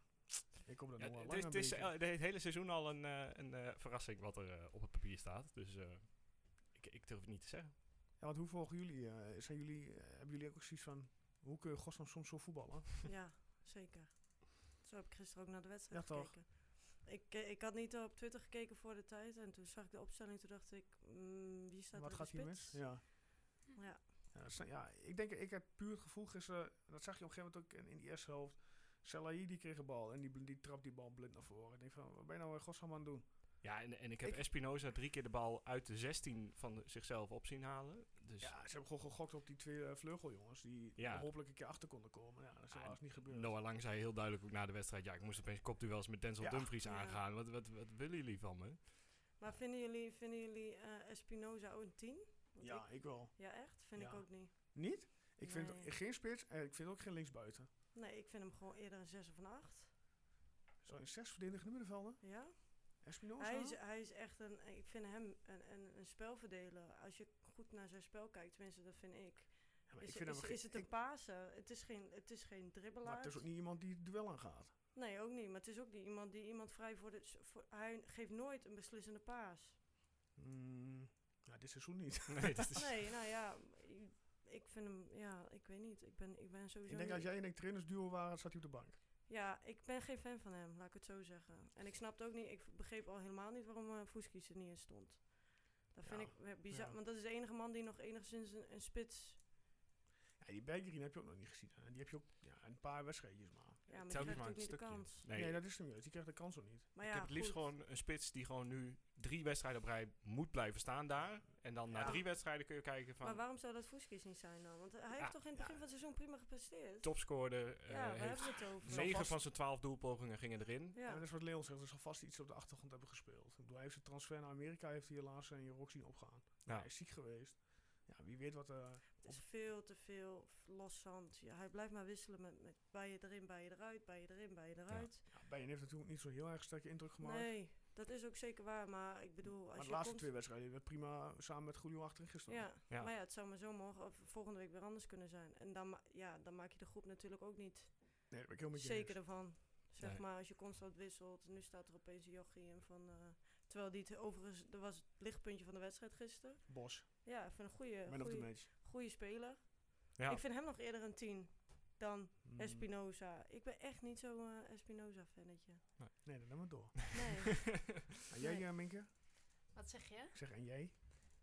Ik hoop dat Ja, nog wel het, is, lang het is eh, het hele seizoen al een, eh, een eh, verrassing wat er eh, op het papier staat. Dus eh, ik, ik durf het niet te zeggen. Ja, want hoe volgen jullie? eh, zijn jullie eh, hebben jullie ook zoiets van, hoe kun je godsnaam soms zo voetballen? Ja, zeker. Zo heb ik gisteren ook naar de wedstrijd Ja, toch? gekeken. Ik, eh, ik had niet op Twitter gekeken voor de tijd. En toen zag ik de opstelling. Toen dacht ik, mm, wie staat Wat er gaat hier mis? Ja. Ja. Ja, is- ja, ik denk, ik heb puur het gevoel gisteren, dat zag je op een gegeven moment ook in, in die eerste helft. Selahi die kreeg een bal en die, die trapt die bal blind naar voren. Ik denk van, wat ben je nou in godsnaam aan het doen? Ja, en, en ik heb Ik- Espinoza drie keer de bal uit de 16 van zichzelf op zien halen. Dus Ja, ze hebben gewoon gegokt op die twee eh, vleugeljongens die Ja. hopelijk een keer achter konden komen. Ja, dat is Ah, helaas niet gebeurd. Noah Lang zei heel duidelijk ook na de wedstrijd... ja, ik moest opeens kopduels met Denzel Ja. Dumfries Ja. aangaan. Wat, wat, wat willen jullie van me? Maar vinden jullie, vinden jullie eh, Espinoza ook een 10? Want Ja, ik- ik wel. ja, echt? Vind ik ook niet. Niet? Ik vind geen spits en ik vind ook geen linksbuiten. Nee, ik vind hem gewoon eerder een 6 of een 8. Zo in zes verdedigende middenvelden. Ja? Hij is, hij is echt een, ik vind hem een, een, een spelverdeler. Als je goed naar zijn spel kijkt, tenminste dat vind ik. maar Is, ik vind is, hem is het een paser? Het is geen, het is geen dribbelaar. Maar het is ook niet iemand die het duel aangaat. Nee, ook niet. Maar het is ook niet iemand die iemand vrij voor de... Voor, hij geeft nooit een beslissende paas. Mm, ja, dit seizoen niet. Nee, dat is... Nee, nou ja, ik, vind hem... Ja, ik weet niet. Ik ben, ik ben sowieso ik denk als jij en ik trainersduo waren, zat hij op de bank. Ja, ik ben geen fan van hem, laat ik het zo zeggen. En ik snapte ook niet... Ik begreep al helemaal niet waarom uh, Fuskies er niet in stond. Dat vind Ja, ik eh, bizar. ja. Want dat is de enige man die nog enigszins een, een spits... Ja, die Bergerin heb je ook nog niet gezien. hè. Die heb je ook ja, een paar wedstrijdjes maar. Ja, maar Telkens krijgt maar ook een niet de stukje. kans. Nee, Nee, dat is hem juist. Die krijgt de kans ook niet. Maar ik heb het liefst goed. gewoon een spits die gewoon nu drie wedstrijden op rij moet blijven staan daar. En dan na drie wedstrijden kun je kijken van Maar waarom zou dat Fuskies niet zijn dan? Want hij Ja, heeft toch in het begin ja. van het seizoen prima gepresteerd? topscorer. eh Ja, waar heeft hebben we het over? Negen van zijn twaalf doelpogingen gingen erin. Ja. Ja, dat is wat Leon zegt. Er zal vast iets op de achtergrond hebben gespeeld. Ik bedoel, hij heeft zijn transfer naar Amerika heeft hij helaas in je rok zien opgaan. Ja. Hij is ziek geweest. Ja, wie weet wat... eh het is veel te veel loszand. Ja, hij blijft maar wisselen met, met bij je erin, bij je eruit, bij je erin, bij je eruit. ja, Bayern heeft natuurlijk niet zo heel erg sterke indruk gemaakt. Nee, dat is ook zeker waar. Maar ik bedoel, maar als de je laatste komt, twee wedstrijden hebben we prima samen met Julio achterin gestaan. Ja, Ja. maar ja, het zou maar zo morgen of volgende week weer anders kunnen zijn. En dan, ma- ja, dan maak je de groep natuurlijk ook niet Nee, ik heel met je zeker eens. ervan. Zeg Nee. maar, als je constant wisselt. Nu staat er opeens een jochie in van... eh, terwijl die het overigens... Dat was het lichtpuntje van de wedstrijd gisteren. Bos, Ja, ik vind een goede, man of the match. Goede speler. Ja. Ik vind hem nog eerder een 10 dan Mm, Espinoza. Ik ben echt niet zo'n eh, Espinoza-fannetje. Nee, dan gaan we door. Nee. En jij, Nee. eh, Minke? Wat zeg je? Ik zeg, en jij?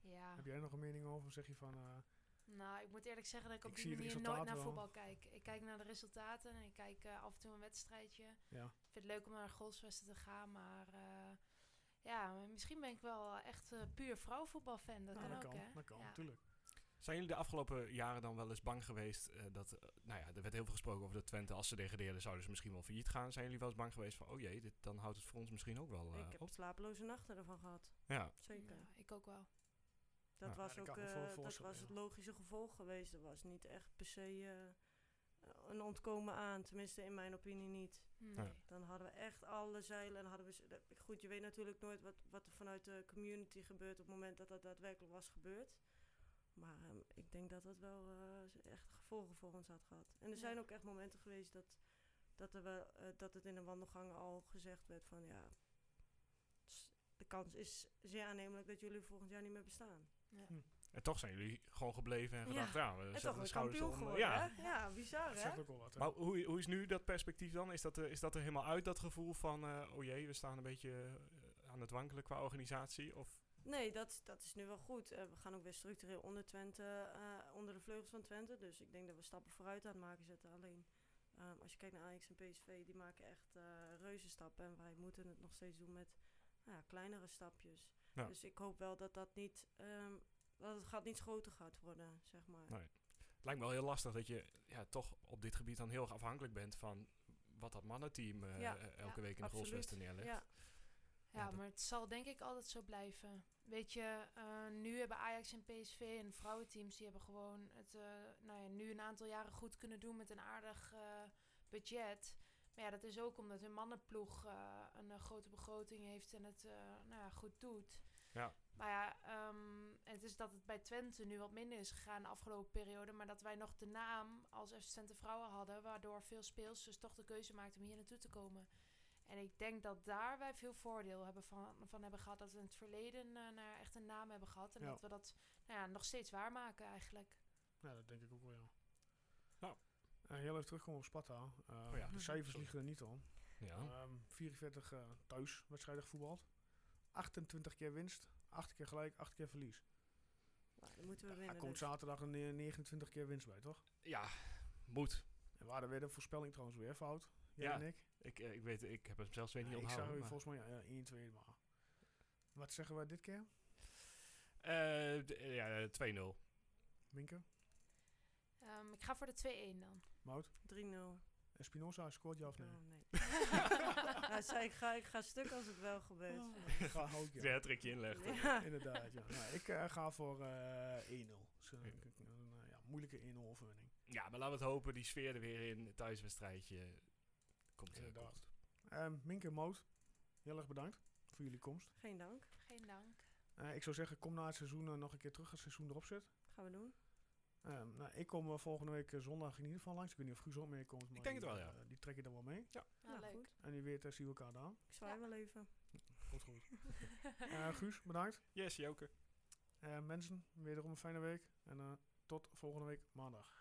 Ja. Heb jij er nog een mening over? Of zeg je van... eh, Nou, ik moet eerlijk zeggen dat ik op Ik die manier nooit naar wel. voetbal kijk. Ik kijk naar de resultaten en ik kijk af en toe een wedstrijdje. ja. Ik vind het leuk om naar een te gaan, maar eh, ja, misschien ben ik wel echt puur vrouwenvoetbalfan. Dat Nou, kan dat ook, kan, hè? dat kan, Ja. natuurlijk. Zijn jullie de afgelopen jaren dan wel eens bang geweest eh, dat, eh, nou ja, er werd heel veel gesproken over de Twente. Als ze degradeerden zouden ze misschien wel failliet gaan. Zijn jullie wel eens bang geweest van, oh jee, dit, dan houdt het voor ons misschien ook wel eh, ik heb op? slapeloze nachten ervan gehad. Ja, Zeker. Ja, ik ook wel. Dat Ja. was Ja, dat ook voor- eh, dat was het logische gevolg geweest. Er was niet echt per se eh, een ontkomen aan. Tenminste, in mijn opinie niet. Nee. Dan hadden we echt alle zeilen en hadden we... dat- Goed, je weet natuurlijk nooit wat, wat er vanuit de community gebeurt op het moment dat dat daadwerkelijk was gebeurd. Maar ehm, ik denk dat dat wel eh, echt gevolgen voor ons had gehad. En er Ja. zijn ook echt momenten geweest dat, dat, er wel, eh, dat het in de wandelgangen al gezegd werd van ja... De kans is zeer aannemelijk dat jullie volgend jaar niet meer bestaan. en toch zijn jullie gewoon gebleven en Ja. gedacht, ja, we En zetten toch de een schouders om. geworden, Ja, hè? Ja, bizar, Dat hè? zegt ook wel wat. hè. Maar hoe, hoe is nu dat perspectief dan? Is dat, er- is dat er helemaal uit, dat gevoel van, eh, oh jee, we staan een beetje eh, aan het wankelen qua organisatie? Of, Nee, dat, dat is nu wel goed. Eh, we gaan ook weer structureel onder Twente, eh, onder de vleugels van Twente. Dus ik denk dat we stappen vooruit aan het maken zetten. Alleen ehm, als je kijkt naar Ajax en PSV, die maken echt eh reuze stappen. En wij moeten het nog steeds doen met nou kleinere stapjes. Ja. Dus ik hoop wel dat dat niet, ehm, dat het gaat niet groter gaat worden, zeg maar. Nee. het lijkt me wel heel lastig dat je ja, toch op dit gebied dan heel erg afhankelijk bent van wat dat mannenteam Ja. elke Ja, week in de. Golfswesten neerlegt. Ja, dat- maar het zal denk ik altijd zo blijven. Weet je, eh, nu hebben Ajax en PSV en vrouwenteams... die hebben gewoon het eh, nou ja, nu een aantal jaren goed kunnen doen... met een aardig eh, budget. Maar ja, dat is ook omdat hun mannenploeg een grote begroting heeft... en het nou ja, goed doet. Ja. Maar ja, ehm, het is dat het bij Twente nu wat minder is gegaan de afgelopen periode... maar dat wij nog de naam als Twente Vrouwen hadden... waardoor veel speelsters toch de keuze maakten om hier naartoe te komen... En ik denk dat daar wij veel voordeel hebben van, van hebben gehad. Dat we in het verleden eh, naar echt een naam hebben gehad. En Ja. dat we dat nou ja, nog steeds waarmaken eigenlijk. Ja, dat denk ik ook wel, ja. Nou. Eh, heel even terugkomen op Sparta. Oh ja. De cijfers liegen er niet om. Ja. Ehm 44 eh thuis wedstrijden gevoetbald. 28 keer winst, 8 keer gelijk, 8 keer verlies. nou, dan moeten we Daar winnen. komt dus. zaterdag een eh, 29 keer winst bij, toch? ja, moet. En we hadden weer de voorspelling trouwens weer fout. Jij Ja, en ik. Ik, eh, ik, weet, ik heb het zelfs weer niet ik onthouden. zag u maar- volgens mij ja, ja, 1, 2 maar. Wat zeggen we dit keer? Eh, eh, ja, 2-0. Minke? Ehm, ik ga voor de 2-1 dan. Mout? 3-0. Espinosa scoort ja of nee? Oh, nee. nou, zei, ik, ga, ik ga stuk als het wel gebeurt. Ga ook, ja. Ja, trekje inleggen. Ja. Inderdaad, ja. Nou, ik eh, ga voor eh 1-0. Dus, eh, een, een, eh, ja, moeilijke 1-0 overwinning. Ja, maar laten we het hopen. Die sfeer er weer in. Het thuiswedstrijdje. Komt, eh, Inderdaad. komt goed. Ehm Minke en Mout, heel erg bedankt voor jullie komst. Geen dank. Geen dank. Eh, ik zou zeggen, kom na het seizoen eh, nog een keer terug als het seizoen erop zit. Gaan we doen. Ehm, nou, ik kom volgende week zondag in ieder geval langs. Ik weet niet of Guus ook meekomt. maar denk het die, wel, ja. die trek je dan wel mee. Ja, Nou, leuk. goed. En wie weet zien we elkaar daar. Ik zwaai wel even. Komt goed. Eh, Guus, bedankt. Yes, Joke. Eh, mensen, wederom een fijne week. En eh, tot volgende week maandag.